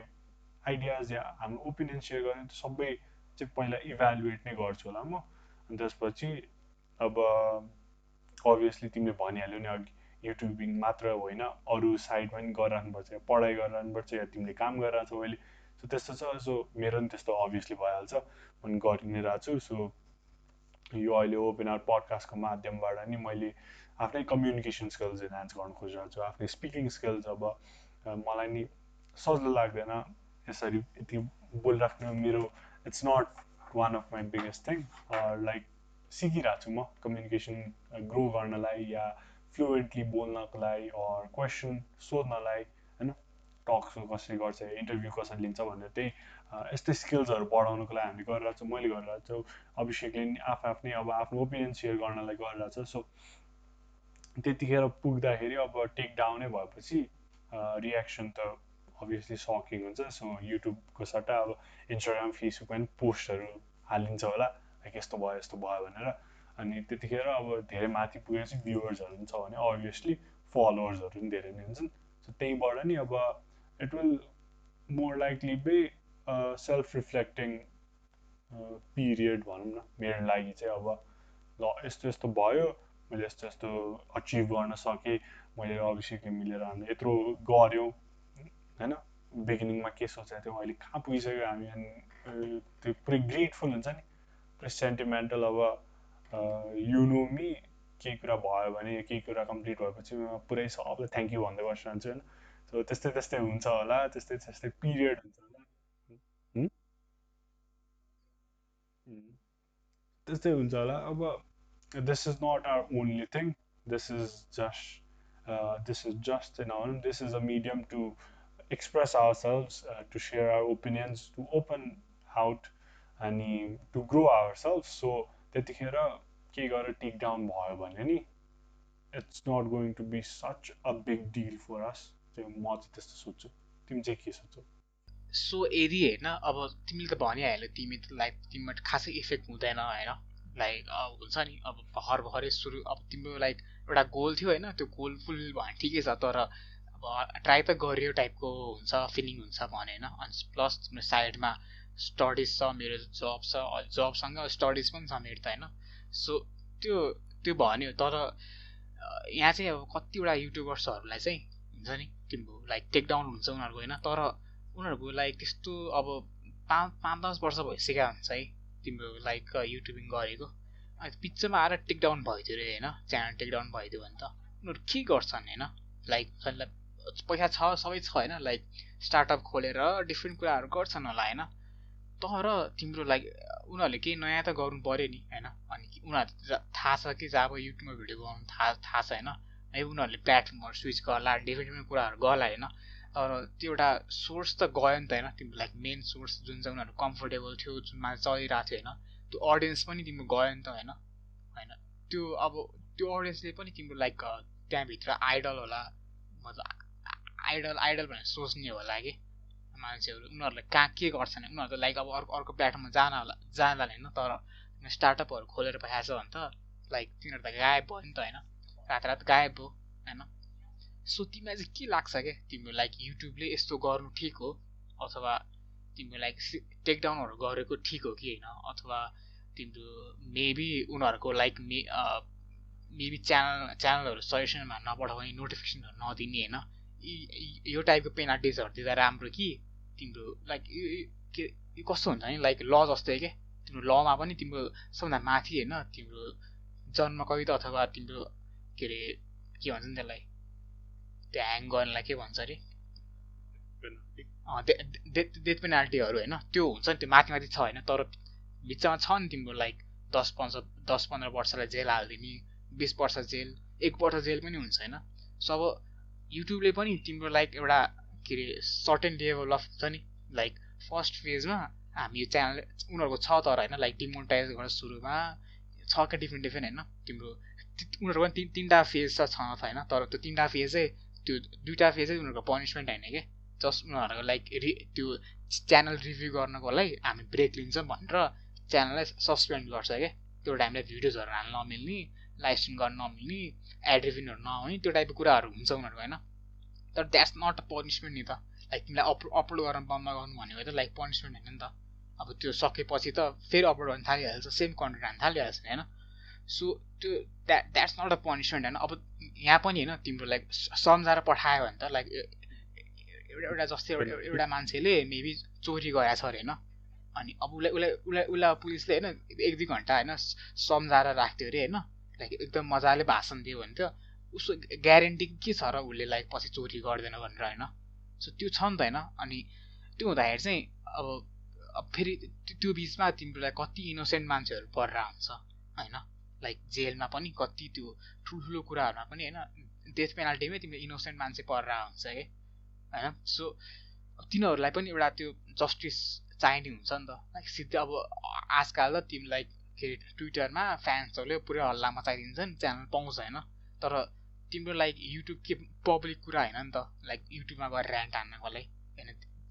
आइडियाज या हाम्रो ओपिनियन सेयर गऱ्यौँ त्यो सबै चाहिँ पहिला इभ्यालुएट नै गर्छु होला म। अनि त्यसपछि अब अभियसली तिमीले भनिहाल्यौ नि अघि युट्युबिङ मात्र होइन अरू साइड पनि गरिरहनुपर्छ पढाइ गरिरहनुपर्छ या तिमीले काम गरिरहेको छौ अहिले। सो त्यस्तो छ। सो मेरो पनि त्यस्तो अभियसली भइहाल्छ। पनि गरि नै रहेको छु। सो यो अहिले ओपन आवर पडकास्टको माध्यमबाट नि मैले आफ्नै कम्युनिकेसन स्किल्स इन्हान्स गर्न खोजिरहेको छु। आफ्नै स्पिकिङ स्किल्स अब मलाई नि सजिलो लाग्दैन। यसरी यति बोलिराख्नु मेरो it's not one of my biggest thing like सिकिरहेको छु म कम्युनिकेसन ग्रो गर्नलाई या फ्लुएन्टली बोल्नको लागि अर क्वेसन सोध्नलाई होइन टक्स कसरी गर्छ इन्टरभ्यू कसरी लिन्छ भनेर त्यही यस्तै स्किल्सहरू बढाउनुको लागि हामीले गरिरहेको छौँ मैले गरिरहेको छु अभिषेकले नि आफ आफ्नै अब आफ्नो ओपिनियन सेयर गर्नलाई गरिरहेको छ सो त्यतिखेर पुग्दाखेरि अब टेक डाउनै भएपछि रियाक्सन त अभियसली सकिङ हुन्छ सो युट्युबको सट्टा अब इन्स्टाग्राम फेसबुकमा पनि पोस्टहरू हालिन्छ होला। लाइक यस्तो भयो यस्तो भयो भनेर। अनि त्यतिखेर अब धेरै माथि पुगेपछि भ्युवर्सहरू पनि छ भने अभियसली फलोवर्सहरू पनि धेरै नै हुन्छन्। सो त्यहीँबाट नि अब it will more likely be self reflecting period भनौँ न। मेरो लागि चाहिँ अब ल यस्तो यस्तो भयो मैले यस्तो यस्तो अचिभ गर्न सकेँ मैले अभिषेकले मिलेर हामीले यत्रो गऱ्यौँ। होइन बिगिनिङमा के सोचेको थियौँ अहिले कहाँ पुगिसक्यो हामी? अनि त्यो पुरै ग्रेटफुल हुन्छ नि? पुरै सेन्टिमेन्टल अब यु नो मी केही कुरा भयो भने केही कुरा कम्प्लिट भएपछि म पुरै सबलाई थ्याङ्क यू भन्दै बसिरहन्छु होइन सो त्यस्तै त्यस्तै हुन्छ होला त्यस्तै त्यस्तै पिरियड हुन्छ होला। त्यस्तै हुन्छ होला। अब is not our only thing. This is just uh, this is just you know this is a medium to express ourselves, uh, to share our opinions, to open out and to grow ourselves. So त्यतिखेर के गरेर टेक डाउन भयो भने नि it's not going to be such a big deal for us त्यो म चाहिँ त्यस्तो सोध्छु तिमी चाहिँ के सोध्छौ सो यदि होइन अब तिमीले त भनिहाल्यो लाइक तिमीमा खासै इफेक्ट हुँदैन होइन लाइक हुन्छ नि अब भर्खर भर्खरै सुरु अब तिम्रो लाइक एउटा गोल थियो होइन त्यो गोल फुल भयो ठिकै छ तर ट्राई त गरियो टाइपको हुन्छ फिलिङ हुन्छ भने होइन। अनि प्लस तिम्रो साइडमा स्टडिज छ मेरो जब छ जबसँग स्टडिज पनि छ मेरो त होइन। सो त्यो त्यो भन्यो तर यहाँ चाहिँ अब कतिवटा युट्युबर्सहरूलाई चाहिँ हुन्छ नि तिम्रो लाइक टेक डाउन हुन्छ उनीहरूको होइन। तर उनीहरूको लाइक त्यस्तो अब पाँच पाँच दस वर्ष भइसकेको हुन्छ है तिम्रो लाइक युट्युबिङ गरेको। अनि पिक्चरमा आएर टेकडाउन भइदियो अरे होइन च्यानल टेकडाउन भइदियो भने त। उनीहरू के गर्छन् होइन? लाइक पैसा छ सबै छ होइन? लाइक स्टार्टअप खोलेर डिफ्रेन्ट कुराहरू गर्छन् होला होइन? तर तिम्रो लाइक उनीहरूले केही नयाँ त गर्नु पऱ्यो नि होइन? अनि उनीहरू थाहा छ कि अब युट्युबमा भिडियो बनाउनु थाहा थाहा छ होइन? है उनीहरूले प्लेटफर्महरू स्विच गर्ला डिफ्रेन्ट डिफ्रेन्ट कुराहरू गर्ला होइन? तर त्यो एउटा सोर्स त गयो नि त होइन? तिम्रो लाइक मेन सोर्स जुन चाहिँ उनीहरू कम्फोर्टेबल थियो जुनमा चलिरहेको थियो होइन? त्यो अडियन्स पनि तिम्रो गयो नि त होइन? होइन? त्यो अब त्यो अडियन्सले पनि तिम्रो लाइक त्यहाँभित्र आइडल होला मतलब आइडल आइडल भनेर सोच्ने होला कि मान्छेहरू। उनीहरूले कहाँ के गर्छन् उनीहरू त लाइक अब अर्को अर्को प्लेटफर्ममा जान होला जाँदा होइन तर स्टार्टअपहरू खोलेर भइहाल्छ भने त लाइक तिनीहरू त गायब भयो नि त होइन। रात रात गायब भयो होइन। सो तिमीलाई चाहिँ के लाग्छ क्या तिम्रो लाइक युट्युबले यस्तो गर्नु ठिक हो? अथवा तिम्रो लाइक टेकडाउनहरू गरेको ठिक हो कि होइन? अथवा तिम्रो मेबी उनीहरूको लाइक मे मेबी च्यानल च्यानलहरू सजेसनमा नपठाउने नोटिफिकेसनहरू नदिने होइन? यो टाइपको पेनाल्टिजहरू दिँदा राम्रो कि? तिम्रो लाइक के कस्तो हुन्छ नि? लाइक ल जस्तै क्या तिम्रो लमा पनि तिम्रो सबभन्दा माथि होइन? तिम्रो जन्म कविता अथवा तिम्रो के अरे के भन्छ नि त्यसलाई? त्यो ह्याङ गर्नलाई के भन्छ अरे? डेथ पेनाल्टीहरू होइन? त्यो हुन्छ नि त्यो माथि माथि छ होइन? तर बिचमा छ नि तिम्रो लाइक दस पन्ध्र दस पन्ध्र वर्षलाई जेल हालिदिने बिस वर्ष जेल एक वर्ष जेल पनि हुन्छ होइन? सो अब युट्युबले पनि तिम्रो लाइक एउटा के अरे सर्टेन लेभल अफ हुन्छ नि? लाइक फर्स्ट फेजमा हामी यो च्यानल उनीहरूको छ तर होइन लाइक डिमोनिटाइज गर्न सुरुमा छ क्या डिफ्रेन्ट डिफ्रेन्ट होइन? तिम्रो उनीहरूको पनि तिन तिनवटा फेज छ छ होइन तर त्यो तिनवटा फेज चाहिँ त्यो दुइटा फेज उनीहरूको पनिसमेन्ट होइन कि? जस्ट उनीहरूको लाइक रि त्यो च्यानल रिभ्यू गर्नको लागि हामी ब्रेक लिन्छौँ भनेर च्यानललाई सस्पेन्ड गर्छ क्या त्यो टाइमलाई भिडियोजहरू हाल्न नमिल्ने लाइभ स्ट्रिम गर्न नमिल्ने एड रिभ्युहरू नआउने त्यो टाइपको कुराहरू हुन्छ उनीहरूको होइन? तर द्याट्स नट अ पनिसमेन्ट नि त। लाइक तिमीलाई अप अपलोड गर्न बन्द गर्नु भनेको त लाइक पनिसमेन्ट होइन नि त। अब त्यो सकेपछि त फेरि अपलोड गर्न थालिहाल्छ सेम कन्टेन्ट हाल्न थालिहाल्छ होइन? सो त्यो that that's not a punishment होइन? अब यहाँ पनि होइन तिम्रो लाइक सम्झाएर पठायो भने त लाइक एउटा एउटा जस्तै एउटा एउटा मान्छेले मेबी चोरी गएको छ अरे होइन? अनि अब उसलाई उसलाई उसलाई उसलाई पुलिसले होइन एक दुई घन्टा होइन सम्झाएर राख्थ्यो अरे होइन? लाइक एकदम मजाले भाषण दियो भने त उसको ग्यारेन्टी के छ र उसले लाइक पछि चोरी गर्दैन भनेर होइन? सो त्यो छ नि त होइन? अनि त्यो हुँदाखेरि चाहिँ अब फेरि त्यो बिचमा तिम्रोलाई कति इनोसेन्ट मान्छेहरू परेर हुन्छ होइन? लाइक जेलमा पनि कति त्यो ठुल्ठुलो कुराहरूमा पनि होइन? डेथ पेनाल्टीमै तिम्रो इनोसेन्ट मान्छे परेर हुन्छ कि होइन? सो तिनीहरूलाई पनि एउटा त्यो जस्टिस चाहिने हुन्छ नि त। लाइक सिधै अब आजकल त तिमीलाई के अरे ट्विटरमा फ्यान्सहरूले पुरै हल्ला मचाइदिन्छन् च्यानल पाउँछ होइन? तर तिम्रो लाइक युट्युब के पब्लिक कुरा होइन नि त? लाइक युट्युबमा गएर ऱ्यान्ट हान्नको लागि होइन?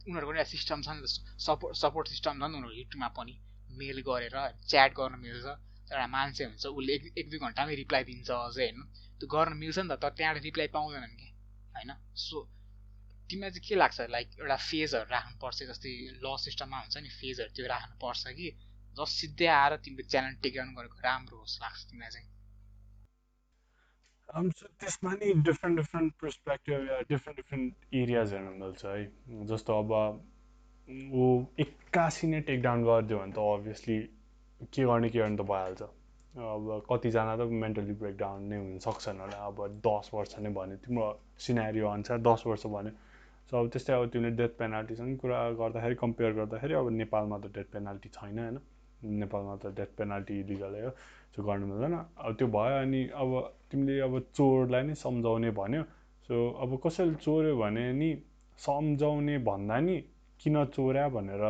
उनीहरूको एउटा सिस्टम छ नि त सपोर्ट सपोर्ट सिस्टम छ नि उनीहरूको युट्युबमा पनि। मेल गरेर च्याट गर्न मिल्छ। एउटा मान्छे हुन्छ उसले एक एक दुई घन्टामै रिप्लाई दिन्छ अझै होइन? त्यो गर्न मिल्छ नि त तर त्यहाँबाट रिप्लाई पाउँदैनन् कि? होइन? सो तिमीलाई चाहिँ के लाग्छ? लाइक एउटा फेजहरू राख्नुपर्छ जस्तै ल सिस्टममा हुन्छ नि फेजहरू त्यो राख्नुपर्छ कि? जस सिधै आएर तिम्रो च्यानल टेकडाउन गरेको राम्रो होस् लाग्छ तिमीलाई चाहिँ त्यसमा नि डिफ्रेन्ट डिफ्रेन्ट पर्सपेक्टिभ या डिफ्रेन्ट डिफ्रेन्ट एरियाज हेर्नु मिल्छ है जस्तो अब ऊ एक्कासी नै टेकडाउन गरिदियो भने त अभियसली के गर्ने के गर्ने त भइहाल्छ। अब कतिजना त मेन्टली ब्रेकडाउन नै हुन सक्छन् होला। अब दस वर्ष नै भन्यो तिम्रो सिनेरियो अनुसार दस वर्ष भन्यो। सो अब त्यस्तै अब तिमीले डेथ पेनाल्टीसँग कुरा गर्दाखेरि कम्पेयर गर्दाखेरि अब नेपालमा त डेथ पेनाल्टी छैन होइन? नेपालमा त डेथ पेनाल्टी इलिगलै हो सो गर्नु मिल्दैन। अब त्यो भयो अनि अब तिमीले अब चोरलाई नै सम्झाउने भन्यो। सो अब कसैले चोर्यो भने नि सम्झाउने भन्दा नि किन चोर्या भनेर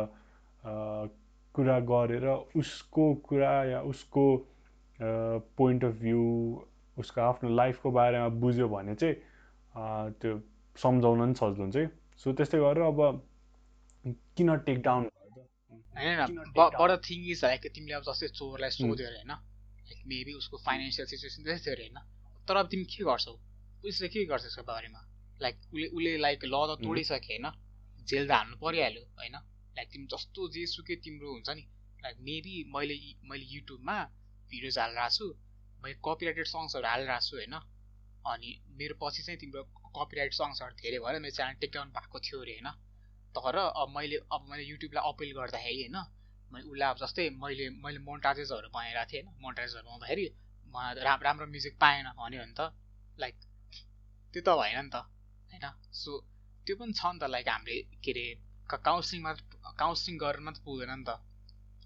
कुरा गरेर उसको कुरा या उसको पोइन्ट अफ भ्यू उसको आफ्नो लाइफको बारेमा बुझ्यो भने चाहिँ त्यो सम्झाउन पनि सजिलो हुन्छ है। सो त्यस्तै गरेर अब किन टेक डाउन होइन बडो थिङ इज लाइक तिमीले अब जस्तै चोरलाई सोध्यो अरे होइन लाइक मेबी उसको फाइनेन्सियल सिचुएसन त्यस्तै अरे होइन तर अब तिमी के गर्छौ? उसले के गर्छ यसको बारेमा? लाइक उसले उसले लाइक ल त तोडिसके होइन जेल त हाल्नु परिहाल्यो होइन? लाइक तिमी जस्तो जे सुकै तिम्रो हुन्छ नि लाइक मेबी मैले मैले युट्युबमा भिडियोज हालिरहेको छु मैले कपिराइटेड सङ्ग्सहरू हालिरहेको छु होइन? अनि मेरो पछि चाहिँ तिम्रो कपिराइट सङ्ग्सहरू धेरै भएर मेरो च्यानल टेकडाउन भएको थियो अरे होइन? तर अब मैले अब मैले युट्युबलाई अपिल गर्दाखेरि होइन मैले उसलाई अब जस्तै मैले मैले मोन्टाजेसहरू बनाइरहेको थिएँ होइन मोन्टाजेसहरू बनाउँदाखेरि रा राम्रो म्युजिक पाएन भन्यो भने त लाइक त्यो त भएन नि त होइन? सो त्यो पनि छ नि त लाइक हामीले के अरे काउन्सिलिङमा काउन्सिलिङ गरेर मात्रै पुग्दैन नि त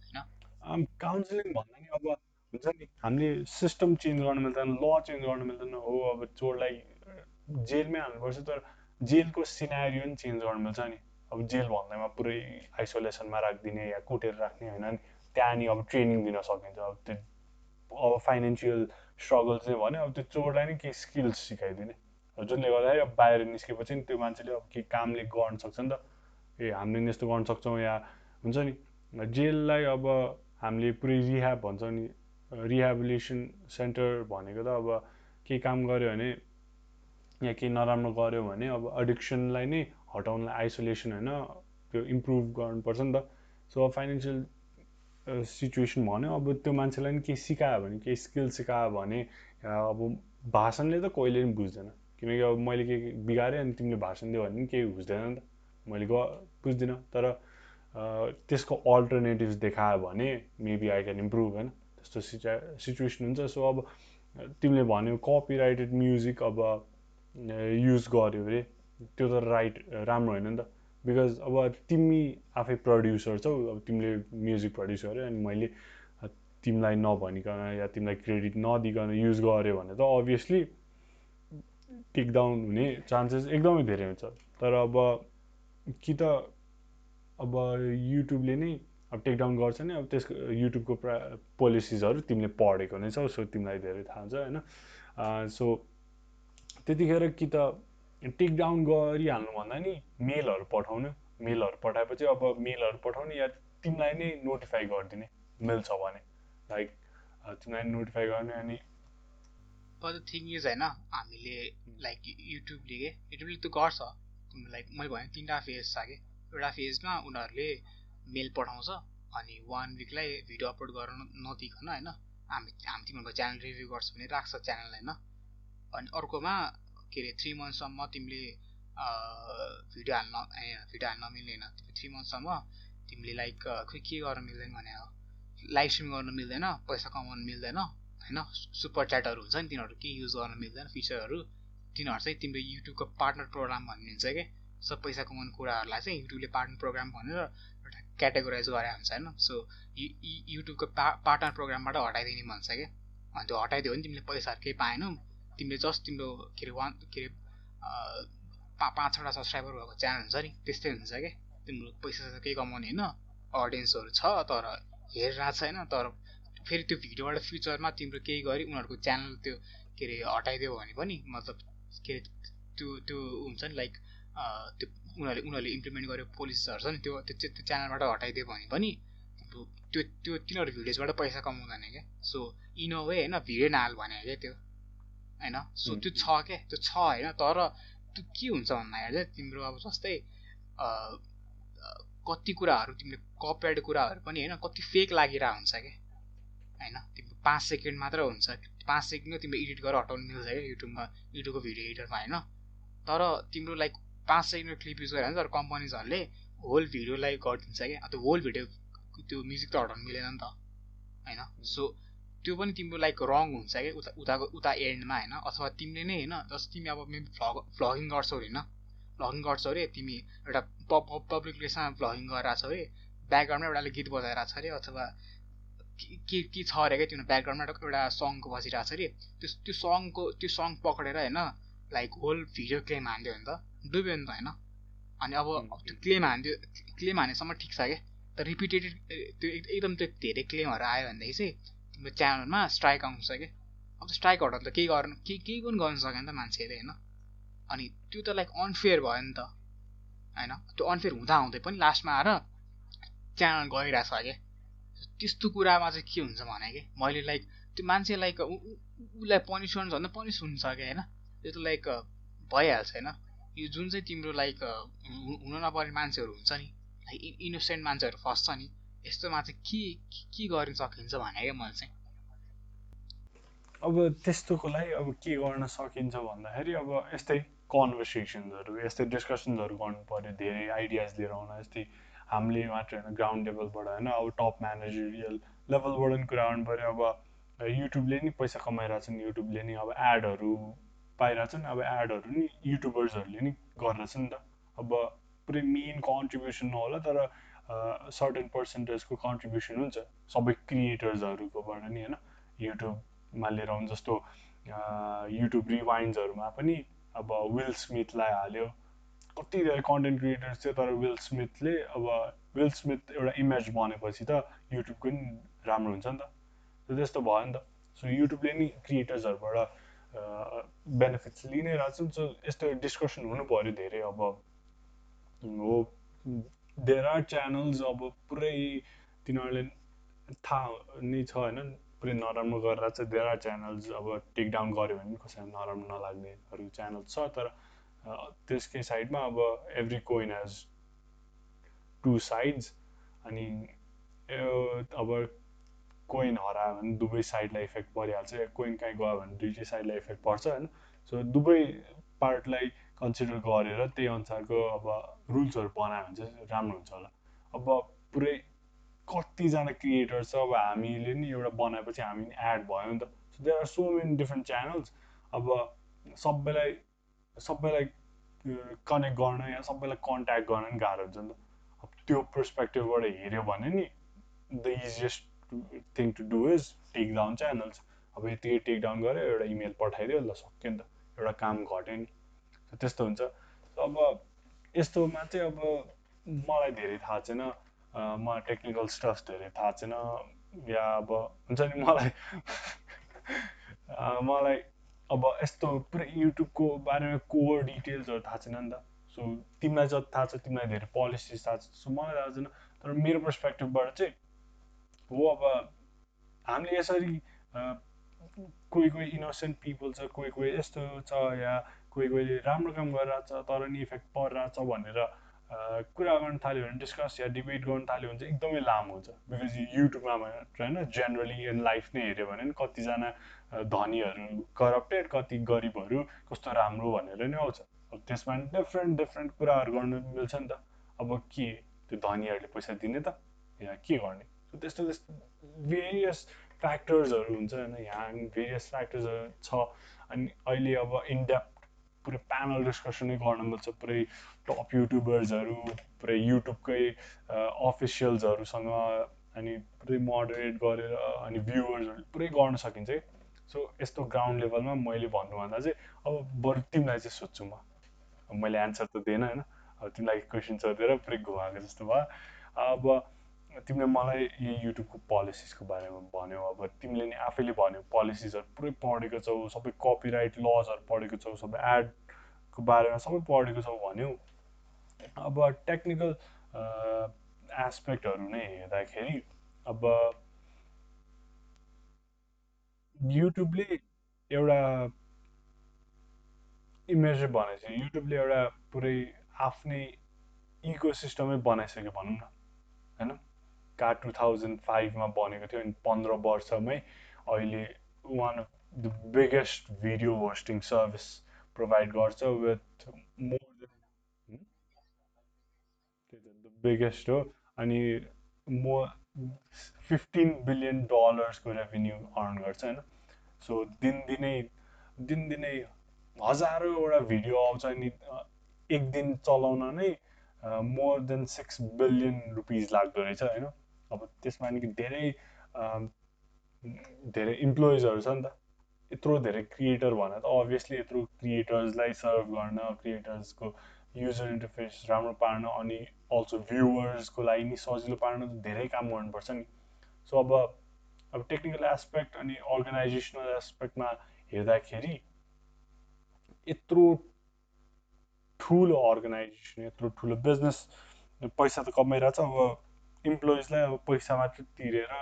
होइन? काउन्सिलिङ भन्दा नि अब हुन्छ नि हामीले सिस्टम चेन्ज गर्नु मिल्दैन ल चेन्ज गर्नु मिल्दैन हो अब चोरलाई जेलमै हाल्नुपर्छ तर जेलको सिनारी पनि चेन्ज गर्नु मिल्छ नि। अब जेल भन्दैमा पुरै आइसोलेसनमा राखिदिने या कुटेर राख्ने होइन त्यहाँ नि अब ट्रेनिङ दिन सकिन्छ। अब त्यो अब फाइनेन्सियल स्ट्रगल चाहिँ भन्यो अब त्यो चोरलाई नै केही स्किल्स सिकाइदिने। जसले गर्दाखेरि अब बाहिर निस्केपछि नि त्यो मान्छेले अब केही कामले गर्न सक्छ नि त। ए हामीले यस्तो गर्न सक्छौँ या हुन्छ नि। जेललाई अब हामीले पुरै रिह्याब भन्छ नि। रिहेबिलेसन सेन्टर भनेको त अब केही काम गऱ्यो भने या केही नराम्रो गऱ्यो भने अब एडिक्सनलाई नै हटाउनलाई आइसोलेसन होइन त्यो इम्प्रुभ गर्नुपर्छ नि त। सो फाइनेन्सियल सिचुएसन भन्यो अब त्यो मान्छेलाई नि केही सिकायो भने केही स्किल सिकायो भने अब भाषणले त कहिले पनि बुझ्दैन। किनकि अब मैले के बिगारेँ अनि तिमीले भाषण दियो भने पनि केही बुझ्दैन नि त। मैले ग बुझ्दिनँ। तर त्यसको अल्टरनेटिभ्स देखायो भने मेबी आई क्यान इम्प्रुभ होइन? त्यस्तो सिचा सिचुएसन हुन्छ। सो अब तिमीले भन्यो कपिराइटेड म्युजिक अब युज गर्यो अरे। त्यो त राइट राम्रो होइन नि त। बिकज अब तिमी आफै प्रड्युसर छौ अब तिमीले म्युजिक प्रड्युस गर्यो अनि मैले तिमीलाई नभनिकन या तिमीलाई क्रेडिट नदिकन युज गर्यो भने त अभियसली टेकडाउन हुने चान्सेस एकदमै धेरै हुन्छ। तर अब कि त अब युट्युबले नै अब टेकडाउन गर्छ नि अब त्यसको युट्युबको प्रा पोलिसिजहरू तिमीले पढेको नै छौ सो तिमीलाई धेरै थाहा हुन्छ होइन। सो त्यतिखेर कि त टेक डाउन गरिहाल्नु भन्दा नि मेलहरू पठाउनु। मेलहरू पठाएपछि अब मेलहरू पठाउने या तिमीलाई नै नोटिफाई गरिदिने मेल छ भने। लाइक तिमीलाई नोटिफाई गर्ने अनि थिङ इज होइन। हामीले लाइक युट्युबले के युट्युबले त गर्छ। लाइक मैले भने तिनवटा फेज छ कि? एउटा फेजमा उनीहरूले मेल पठाउँछ अनि वान विकलाई भिडियो अपलोड गर्न नदिकन होइन। हामी हामी तिमीहरूको च्यानल रिभ्यू गर्छ भने राख्छ च्यानल होइन। अनि अर्कोमा के अरे थ्री मन्थसम्म तिमीले भिडियो हाल्न भिडियो हाल्न मिल्दैन थ्री मन्थसम्म तिमीले लाइक खोइ के गर्न मिल्दैन भने लाइभ स्ट्रिम गर्न मिल्दैन पैसा कमाउनु मिल्दैन होइन सुपर च्याटहरू हुन्छ नि तिनीहरू के युज गर्न मिल्दैन फिचरहरू तिनीहरू चाहिँ तिम्रो युट्युबको पार्टनर प्रोग्राम भन्ने हुन्छ कि सब पैसा कमाउने कुराहरूलाई चाहिँ युट्युबले पार्टनर प्रोग्राम भनेर एउटा क्याटेगोराइज गरे हुन्छ होइन सो युट्युबको पा पार्टनर प्रोग्रामबाट हटाइदिने भन्छ कि अनि त्यो हटाइदियो भने तिमीले पैसाहरू केही पाएनौ तिमीले जस्ट तिम्रो के अरे वान के अरे पा पाँचवटा सब्सक्राइबर भएको च्यानल हुन्छ नि त्यस्तै हुन्छ क्या तिम्रो पैसा त केही कमाउने होइन अडियन्सहरू छ तर हेरिरहेको छैन तर फेरि त्यो भिडियोबाट फ्युचरमा तिम्रो केही गरी उनीहरूको च्यानल त्यो के अरे हटाइदियो भने पनि मतलब के अरे त्यो त्यो हुन्छ नि लाइक त्यो उनीहरूले उनीहरूले इम्प्लिमेन्ट गरेको पोलिसिसहरू छ नि त्यो त्यो त्यो च्यानलबाट हटाइदियो भने पनि त्यो त्यो तिनीहरू भिडियोजबाट पैसा कमाउँदैन क्या सो इन अ वे होइन भिडियो नहाल भने क्या त्यो? होइन? सो त्यो छ क्या त्यो छ होइन तर त्यो के हुन्छ भन्दाखेरि चाहिँ तिम्रो अब जस्तै कति कुराहरू तिमीले कपिराइट कुराहरू पनि होइन कति फेक लागिरहेको हुन्छ क्या होइन? तिम्रो पाँच सेकेन्ड मात्र हुन्छ। पाँच सेकेन्डमा तिमीले एडिट गरेर हटाउनु मिल्छ क्या युट्युबमा युट्युबको भिडियो एडिटरमा होइन? तर तिम्रो लाइक पाँच सेकेन्डको क्लिप युज गरेर तर कम्पनीजहरूले होल भिडियोलाई गरिदिन्छ क्या त्यो होल भिडियो त्यो म्युजिक त हटाउनु मिलेन नि त होइन? सो त्यो पनि तिम्रो लाइक रङ हुन्छ क्या उता उताको उता एन्डमा होइन? अथवा तिमीले नै होइन? जस्तो तिमी अब मे भ्लग भ्लगिङ गर्छौ होइन? भ्लगिङ गर्छौ अरे तिमी एउटा पब्लिक प्लेसमा भ्लगिङ गरिरहेको छौ अरे ब्याकग्राउन्डमा एउटाले गीत बजाइरहेको छ अरे अथवा के के छ अरे क्या तिम्रो ब्याकग्राउन्डमा एउटा सङको बजिरहेको छ अरे। त्यो त्यो सङको त्यो सङ पक्रेर होइन लाइक होल भिडियो क्लेम हानिदियो भने त। डुब्यो नि त होइन? अनि अब त्यो क्लेम हानिदियो क्लेम हानेसम्म ठिक छ क्या रिपिटेटेड त्यो एकदम त्यो धेरै क्लेमहरू आयो भनेदेखि चाहिँ च्यानलमा स्ट्राइक आउँछ कि? अब स्ट्राइक हटाउँदा केही गर्नु? केही केही पनि गर्नु सकेन त मान्छेले होइन? अनि त्यो त लाइक अनफेयर भयो नि त होइन? त्यो अनफेयर हुँदा हुँदै पनि लास्टमा आएर च्यानल गइरहेछ क्या त्यस्तो कुरामा चाहिँ के हुन्छ भने कि? मैले लाइक त्यो मान्छे लाइक उसलाई पनिस गर्नु भन्दा पनिस हुन्छ क्या होइन? त्यो त लाइक भइहाल्छ होइन? यो जुन चाहिँ तिम्रो लाइक हुनु नपर्ने मान्छेहरू हुन्छ नि इनोसेन्ट मान्छेहरू फस्छ नि यस्तोमा चाहिँ के के गर्न सकिन्छ भने क्या मैले चाहिँ। अब त्यस्तोको लागि अब के गर्न सकिन्छ भन्दाखेरि अब यस्तै कन्भर्सेसन्सहरू यस्तै डिस्कसन्सहरू गर्नु पऱ्यो धेरै आइडियाज लिएर आउन यस्तै हामीले मात्र होइन ग्राउन्ड लेभलबाट होइन अब टप म्यानेजरियल लेभलबाट पनि कुरा गर्नु पऱ्यो अब युट्युबले नि पैसा कमाइरहेछन् युट्युबले नि अब एडहरू पाइरहेछन् अब एडहरू नि युट्युबर्सहरूले नि गरिरहेछ नि त। अब पुरै मेन कन्ट्रिब्युसन नहोला तर सर्टेन पर्सेन्टेजको कन्ट्रिब्युसन हुन्छ। सबै क्रिएटर्सहरूकोबाट नि होइन? युट्युबमा लिएर आउनु जस्तो युट्युब रिवाइन्ड्सहरूमा पनि अब विल स्मिथलाई हाल्यो कति धेरै कन्टेन्ट क्रिएटर्स थियो तर विल स्मिथले अब विल स्मिथ एउटा इमेज बनेपछि त युट्युबको नि राम्रो हुन्छ नि त। त्यस्तो भयो नि त। सो युट्युबले नि क्रिएटर्सहरूबाट बेनिफिट्स लिइ नै रहेछ सो यस्तो डिस्कसन हुनु पऱ्यो धेरै अब। हो। देयर आर च्यानल्स अब पुरै तिनीहरूले थाहा नै छ होइन? पुरै नराम्रो गरेर चाहिँ देयर आर च्यानल्स अब टेक डाउन गऱ्यो भने कसैलाई नराम्रो नलाग्नेहरू च्यानल छ तर त्यसकै साइडमा अब every coin has two sides अनि अब कोइन हरायो भने दुवै साइडलाई इफेक्ट परिहाल्छ कोइन कहीँ गयो भने दुइटै साइडलाई इफेक्ट पर्छ होइन? सो दुवै पार्टलाई कन्सिडर गरेर त्यही अनुसारको अब रुल्सहरू बनायो भने चाहिँ राम्रो हुन्छ होला। अब पुरै कतिजना क्रिएटर छ अब हामीले नि एउटा बनाएपछि हामी एड भयो नि त। So there are so many different channels अब सबैलाई सबैलाई कनेक्ट गर्न या सबैलाई कन्ट्याक्ट गर्न नि गाह्रो हुन्छ नि त। अब त्यो पर्सपेक्टिभबाट हेऱ्यो भने नि the easiest thing to do is take down channels अब यतिकै टेक डाउन गऱ्यो एउटा इमेल पठाइदियो ल सक्यो नि त। एउटा काम घट्यो नि। त्यस्तो हुन्छ। अब यस्तोमा चाहिँ अब मलाई धेरै थाहा छैन। मलाई टेक्निकल स्टफ धेरै थाहा छैन। या अब हुन्छ नि मलाई (laughs) मलाई अब यस्तो पुरै युट्युबको बारेमा कोर डिटेल्सहरू थाहा छैन नि त। सो तिमीलाई जति थाहा छ तिमीलाई धेरै पोलिसिस थाहा छ। सो मलाई थाहा छैन। तर मेरो पर्सपेक्टिभबाट चाहिँ हो अब हामीले यसरी कोही कोही इनोसेन्ट पिपल छ कोही कोही यस्तो छ या कोही कोहीले राम्रो काम गरिरहेछ तर नि इफेक्ट परिरहेछ भनेर कुरा गर्न थाल्यो भने डिस्कस या डिबेट गर्न थाल्यो भने चाहिँ एकदमै लामो हुन्छ। बिकज युट्युबमा होइन जेनरली इन लाइफ नै हेऱ्यो भने कतिजना धनीहरू करप्टेड कति गरिबहरू कस्तो राम्रो भनेर नै आउँछ। अब त्यसमा डिफ्रेन्ट डिफ्रेन्ट कुराहरू गर्नु मिल्छ नि त। अब के त्यो धनीहरूले पैसा दिने त? या के गर्ने? त्यस्तो त्यस्तो भेरियस फ्याक्टर्सहरू हुन्छ होइन यहाँ भेरियस फ्याक्टर्सहरू छ। अनि अहिले अब इन्डेप्थ पुरै प्यानल डिस्कसनै गर्न मिल्छ पुरै टप युट्युबर्सहरू पुरै युट्युबकै अफिसियल्सहरूसँग अनि पुरै मोडरेट गरेर अनि भ्युवर्सहरू पुरै गर्न सकिन्छ है। सो यस्तो ग्राउन्ड लेभलमा मैले भन्नुभन्दा चाहिँ अब बरु तिमीलाई चाहिँ सोध्छु म। मैले एन्सर त दिएन होइन? अब तिमीलाई क्वेसन सोधेर पुरै घुमाएको जस्तो भयो। अब तिमीले मलाई यही युट्युबको पोलिसिसको बारेमा भन्यो। अब तिमीले नि आफैले भन्यो पोलिसिसहरू पुरै पढेको छौ सबै कपिराइट लजहरू पढेको छौ सबै एडको बारेमा सबै पढेको छौ भन्यो। अब टेक्निकल एस्पेक्टहरू नै हेर्दाखेरि अब युट्युबले एउटा इमेज भनेको युट्युबले एउटा पुरै आफ्नै इको सिस्टमै बनाइसक्यो भनौँ न होइन? का टु थाउजन्ड फाइभमा बनेको थियो अनि पन्ध्र वर्षमै अहिले one of the biggest video hosting service provide गर्छ with more than the biggest हो अनि म फिफ्टिन बिलियन डलर्सको रेभेन्यू अर्न गर्छ होइन? सो दिनदिनै दिनदिनै हजारौँवटा भिडियो आउँछ नि एक दिन चलाउन नै more than six billion rupees लाग्दो रहेछ होइन? अब त्यसमा नि धेरै धेरै इम्प्लोइजहरू छ नि त। यत्रो धेरै क्रिएटर भनेर त। अभियसली यत्रो क्रिएटर्सलाई सर्भ गर्न क्रिएटर्सको युजर इन्टरफेस राम्रो पार्न अनि अल्सो भ्युवर्सको लागि नि सजिलो पार्न धेरै काम गर्नुपर्छ नि। सो अब अब टेक्निकल एस्पेक्ट अनि अर्गनाइजेसनल एस्पेक्टमा हेर्दाखेरि यत्रो ठुलो अर्गनाइजेसन यत्रो ठुलो बिजनेस पैसा त कमाइरहेछ। अब इम्प्लोइजलाई अब पैसा मात्रै तिरेर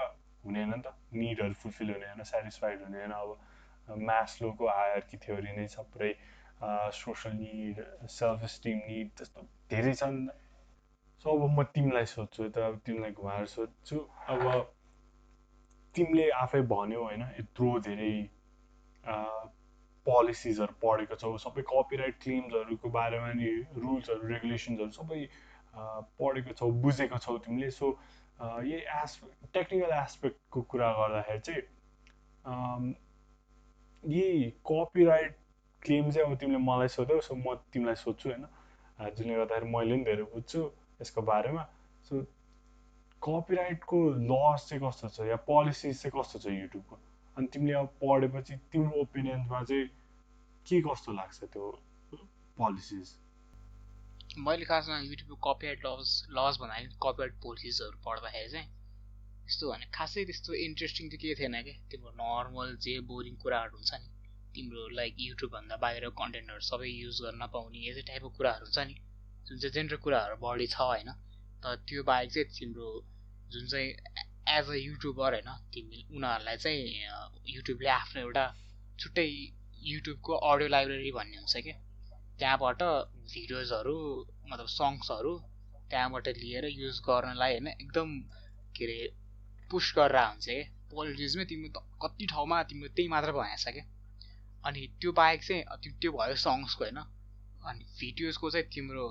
हुनेन नि त निडहरू फुलफिल हुने होइन सेटिस्फाइड हुने होइन अब हायर कि थ्योरी नै पुरै social need self esteem need त्यस्तो धेरै छन् सो अब म तिमीलाई सोध्छु त अब तिमीलाई घुमाएर सोध्छु अब तिमीले आफै भन्यौ होइन यत्रो धेरै पोलिसिजहरू पढेको छौ सबै कपिराइट क्लेम्सहरूको बारेमा नि रुल्सहरू रेगुलेसन्सहरू सबै पढेको छौ बुझेको छौ तिमीले सो यही एस टेक्निकल एस्पेक्टको कुरा गर्दाखेरि चाहिँ यही कपिराइट क्लेम चाहिँ अब तिमीले मलाई सोध्यौ सो म तिमीलाई सोध्छु होइन? जुनले गर्दाखेरि मैले पनि धेरै बुझ्छु यसको बारेमा। सो कपिराइटको लस चाहिँ कस्तो छ या पोलिसिज चाहिँ कस्तो छ युट्युबको अनि तिमीले अब पढेपछि तिम्रो ओपिनियन्समा चाहिँ के कस्तो लाग्छ त्यो पोलिसिज मैले खासमा युट्युबको कपिराइट लस लस भन्दाखेरि कपिराइट पोलिसिजहरू पढ्दाखेरि चाहिँ यस्तो भने खासै त्यस्तो इन्ट्रेस्टिङ चाहिँ के थिएन क्या तिम्रो नर्मल जे बोरिङ कुराहरू हुन्छ नि तिम्रो लाइक युट्युबभन्दा बाहिर कन्टेन्टहरू सबै युज गर्न पाउने यस्तै टाइपको कुराहरू हुन्छ नि जुन चाहिँ जेनरल कुराहरू बढी छ होइन तर त्यो बाहेक चाहिँ तिम्रो जुन चाहिँ एज अ युट्युबर होइन तिमी उनीहरूलाई चाहिँ युट्युबले आफ्नो एउटा छुट्टै युट्युबको अडियो लाइब्रेरी भन्ने हुन्छ क्या त्यहाँबाट भिडियोजहरू मतलब सङ्ग्सहरू त्यहाँबाट लिएर युज गर्नलाई होइन एकदम के अरे पुस गरेर हुन्छ क्या पोलिटिक्समै तिम्रो कति ठाउँमा तिम्रो त्यही मात्र बनाएछ क्या अनि त्यो बाहेक चाहिँ त्यो भयो सङ्ग्सको होइन। अनि भिडियोजको चाहिँ तिम्रो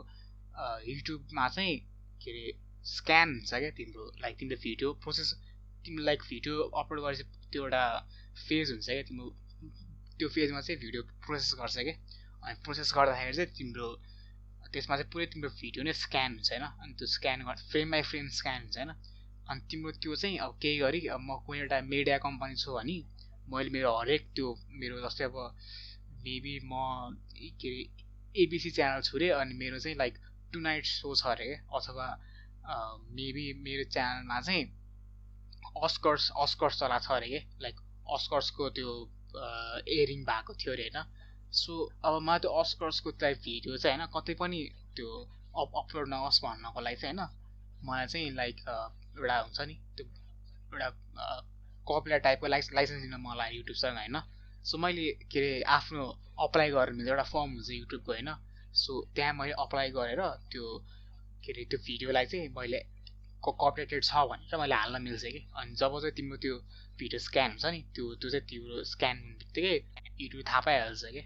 युट्युबमा चाहिँ के अरे स्क्यान हुन्छ क्या तिम्रो लाइक तिम्रो भिडियो प्रोसेस तिम्रो लाइक भिडियो अपलोड गरेपछि त्यो एउटा फेज हुन्छ क्या तिम्रो त्यो फेजमा चाहिँ भिडियो प्रोसेस गर्छ क्या अनि प्रोसेस गर्दाखेरि चाहिँ तिम्रो त्यसमा चाहिँ पुरै तिम्रो भिडियो नै स्क्यान हुन्छ होइन? अनि त्यो स्क्यान गर् फ्रेम बाई फ्रेम स्क्यान हुन्छ होइन? अनि तिम्रो त्यो चाहिँ अब केही गरी अब म कुनै एउटा मिडिया कम्पनी छु भने मैले मेरो हरेक त्यो मेरो जस्तै अब मेबी म के अरे एबिसी च्यानल छु अरे अनि मेरो चाहिँ लाइक टु नाइट सो छ अरे अथवा मेबी मेरो च्यानलमा चाहिँ अस्कर्स अस्कर्स चलाएको छ अरे क्या लाइक अस्कर्सको त्यो एरिङ भएको थियो अरे होइन? सो अब मलाई त्यो अस्कर्सको टाइप भिडियो चाहिँ होइन कतै पनि त्यो अप अपलोड नहोस् भन्नको लागि चाहिँ होइन मलाई चाहिँ लाइक एउटा हुन्छ नि त्यो एउटा कपिला टाइपको लाइस लाइसेन्स दिन मलाई युट्युबसँग होइन। सो मैले के अरे आफ्नो अप्लाई मिल्छ एउटा फर्म हुन्छ युट्युबको होइन। सो त्यहाँ मैले अप्लाई गरेर त्यो के अरे त्यो भिडियोलाई चाहिँ मैले कपरेटेड छ भनेर मैले हाल्न मिल्छ कि। अनि जब चाहिँ तिम्रो त्यो भिडियो स्क्यान हुन्छ नि त्यो त्यो चाहिँ तिम्रो स्क्यान हुने बित्तिकै युट्युब थाहा पाइहाल्छ क्या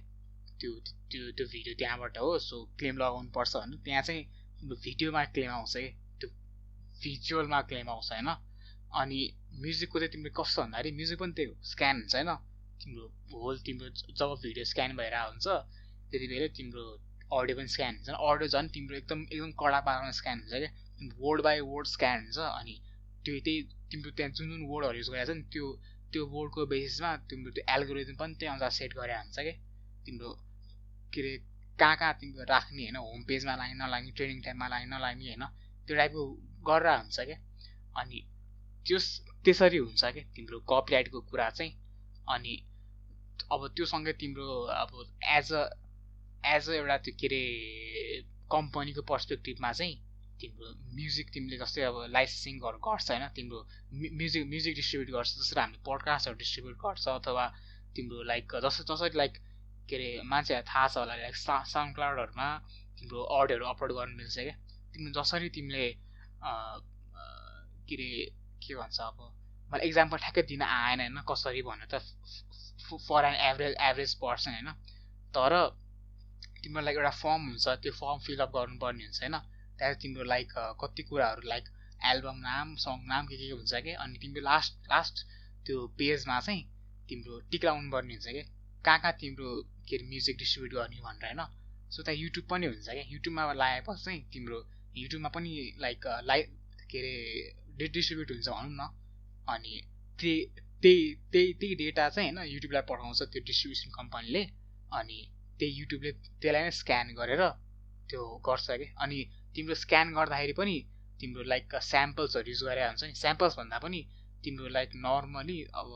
त्यो त्यो त्यो भिडियो त्यहाँबाट हो सो क्लेम लगाउनु पर्छ भने त्यहाँ चाहिँ भिडियोमा क्लेम आउँछ कि त्यो भिजुअलमा क्लेम आउँछ होइन। अनि म्युजिकको चाहिँ तिम्रो कस्तो भन्दाखेरि म्युजिक पनि त्यही हो स्क्यान हुन्छ होइन। तिम्रो होल तिम्रो जब भिडियो स्क्यान भएर हुन्छ त्यति बेलै तिम्रो अडियो पनि स्क्यान हुन्छ। अडियो झन् तिम्रो एकदम एकदम कडा पारामा स्क्यान हुन्छ क्या। वर्ड बाई वर्ड स्क्यान हुन्छ अनि त्यो त्यही तिम्रो त्यहाँ जुन जुन वर्डहरू युज गरेको छ नि त्यो त्यो वर्डको बेसिसमा तिम्रो त्यो एल्गोरिजम पनि त्यही अनुसार सेट गरेर हुन्छ कि तिम्रो के अरे कहाँ कहाँ तिम्रो राख्ने होइन होम पेजमा लाग्ने नलाग्ने ट्रेनिङ टाइममा लाग्ने नलाग्ने होइन त्यो टाइपको गरेर हुन्छ क्या अनि त्यो त्यसरी हुन्छ क्या तिम्रो कपिराइटको कुरा चाहिँ अनि अब त्योसँगै तिम्रो अब एज अ एज अ एउटा त्यो के अरे कम्पनीको पर्सपेक्टिभमा चाहिँ तिम्रो म्युजिक तिमीले जस्तै अब लाइसेन्सिङहरू गर्छ होइन तिम्रो म्युजिक म्युजिक डिस्ट्रिब्युट गर्छ जसरी हामीले पडकास्टहरू डिस्ट्रिब्युट गर्छ अथवा तिम्रो लाइक जस जसरी लाइक के अरे मान्छेहरूलाई थाहा छ होला लाइक सा साउन्ड क्लाउडहरूमा तिम्रो अडियोहरू अपलोड गर्नु मिल्छ क्या। तिम्रो जसरी तिमीले के अरे के भन्छ अब मलाई इक्जाम्पल ठ्याक्कै दिन आएन होइन कसरी भन्नु त for an average average person होइन। तर तिम्रो लाइक एउटा फर्म हुन्छ त्यो फर्म फिलअप गर्नुपर्ने हुन्छ होइन। त्यहाँदेखि तिम्रो लाइक कति कुराहरू लाइक एल्बम नाम सङ नाम के के हुन्छ क्या अनि तिम्रो लास्ट लास्ट त्यो पेजमा चाहिँ तिम्रो टिक्राउनु पर्ने हुन्छ क्या। कहाँ कहाँ तिम्रो के अरे म्युजिक डिस्ट्रिब्युट गर्ने भनेर होइन? सो त्यहाँ युट्युब पनि हुन्छ क्या। युट्युबमा लगाएपछि चाहिँ तिम्रो युट्युबमा पनि लाइक लाइक के अरे डिस्ट्रिब्युट हुन्छ भनौँ न। अनि त्यही त्यही त्यही त्यही डेटा चाहिँ होइन युट्युबलाई पठाउँछ त्यो डिस्ट्रिब्युसन कम्पनीले अनि त्यही युट्युबले त्यसलाई नै स्क्यान गरेर त्यो गर्छ कि अनि तिम्रो स्क्यान गर्दाखेरि पनि तिम्रो लाइक स्याम्पल्सहरू युज गरेर हुन्छ नि। स्याम्पल्स भन्दा पनि तिम्रो लाइक नर्मली अब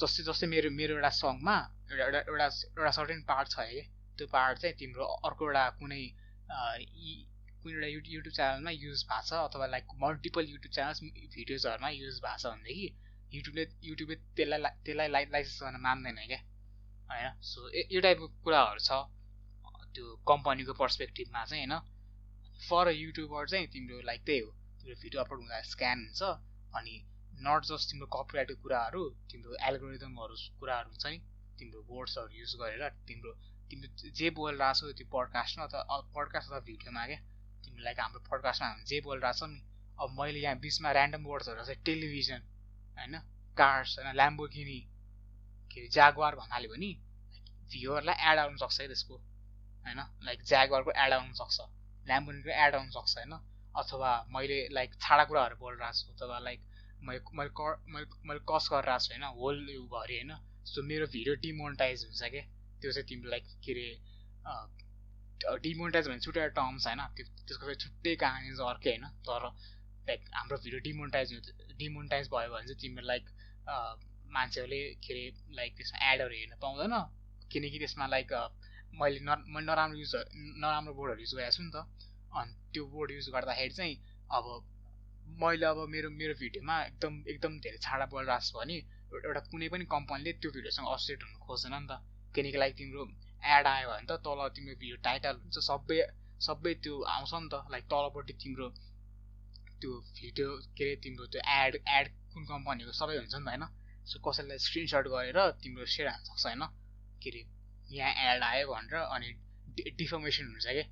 जस्तै जस्तै मेरो मेरो एउटा सङमा एउटा एउटा एउटा सर्टेन पार्ट छ है। त्यो पार्ट चाहिँ तिम्रो अर्को एउटा कुनै कुनै एउटा युट्युब युट्युब च्यानलमा युज भएको छ अथवा लाइक मल्टिपल युट्युब च्यानल्स भिडियोजहरूमा युज भएको छ भनेदेखि युट्युबले युट्युबले त्यसलाई त्यसलाई लाइ लाइसेन्स गर्न मान्दैन क्या। होइन? सो यो टाइपको कुराहरू छ। त्यो कम्पनीको पर्सपेक्टिभमा चाहिँ होइन। फर अ युट्युबर चाहिँ तिम्रो लाइक त्यही हो। तिम्रो भिडियो अपलोड हुँदा स्क्यान हुन्छ अनि नट जस्ट तिम्रो कपिराइटको कुराहरू तिम्रो एल्गोरिदमहरू कुराहरू हुन्छ नि। तिम्रो वर्ड्सहरू युज गरेर तिम्रो तिम्रो जे बोलिरहेको छौ त्यो पडकास्टमा अथवा पडकास्ट अथवा भिडियोमा क्या तिम्रो हाम्रो पडकास्टमा हामी जे बोलिरहेको छौँ नि अब मैले यहाँ बिचमा ऱ्यान्डम वर्ड्सहरू चाहिँ टेलिभिजन होइन कार्स होइन ल्याम्बोगिनी के अरे जागवार भन्नाले भने भ्युवरलाई एड आउनु सक्छ है त्यसको होइन लाइक ज्यागवारको एड आउनु सक्छ ल्याम्बोनीको एड आउनु सक्छ होइन अथवा मैले लाइक छाडा कुराहरू बोलिरहेको छु अथवा लाइक मैले मैले क मैले मैले कस गरिरहेको छु होइन होल भरि होइन सो मेरो भिडियो डिमोनिटाइज हुन्छ क्या त्यो चाहिँ तिम्रो लाइक के अरे डिमोनिटाइज भने छुट्टै टर्म्स होइन। त्यो त्यसको चाहिँ छुट्टै कहानी चाहिँ अर्कै होइन। तर लाइक हाम्रो भिडियो डिमोनिटाइज डिमोनिटाइज भयो भने चाहिँ तिम्रो लाइक मान्छेहरूले के अरे लाइक त्यसमा एडहरू हेर्न पाउँदैन। किनकि त्यसमा लाइक मैले न मैले नराम्रो युज नराम्रो बोर्डहरू युज गरेको छु नि त। अनि त्यो बोर्ड युज गर्दाखेरि चाहिँ अब मैले अब मेरो मेरो भिडियोमा एकदम एकदम धेरै छाडा बोलिरहेको छु भने एउटा कुनै पनि कम्पनीले त्यो भिडियोसँग असोसिएट हुनु खोज्दैन नि त। किनकि लाइक तिम्रो एड आयो भने त तल तिम्रो भिडियो टाइटल हुन्छ सबै सबै त्यो आउँछ नि त। लाइक तलपट्टि तिम्रो त्यो भिडियो के अरे तिम्रो त्यो एड एड कुन कम्पनीको सबै हुन्छ नि त होइन? सो कसैलाई स्क्रिनसट गरेर तिम्रो सेयर हाल्न सक्छ होइन? के अरे यहाँ एड आयो भनेर अनि डिफर्मेसन हुन्छ क्या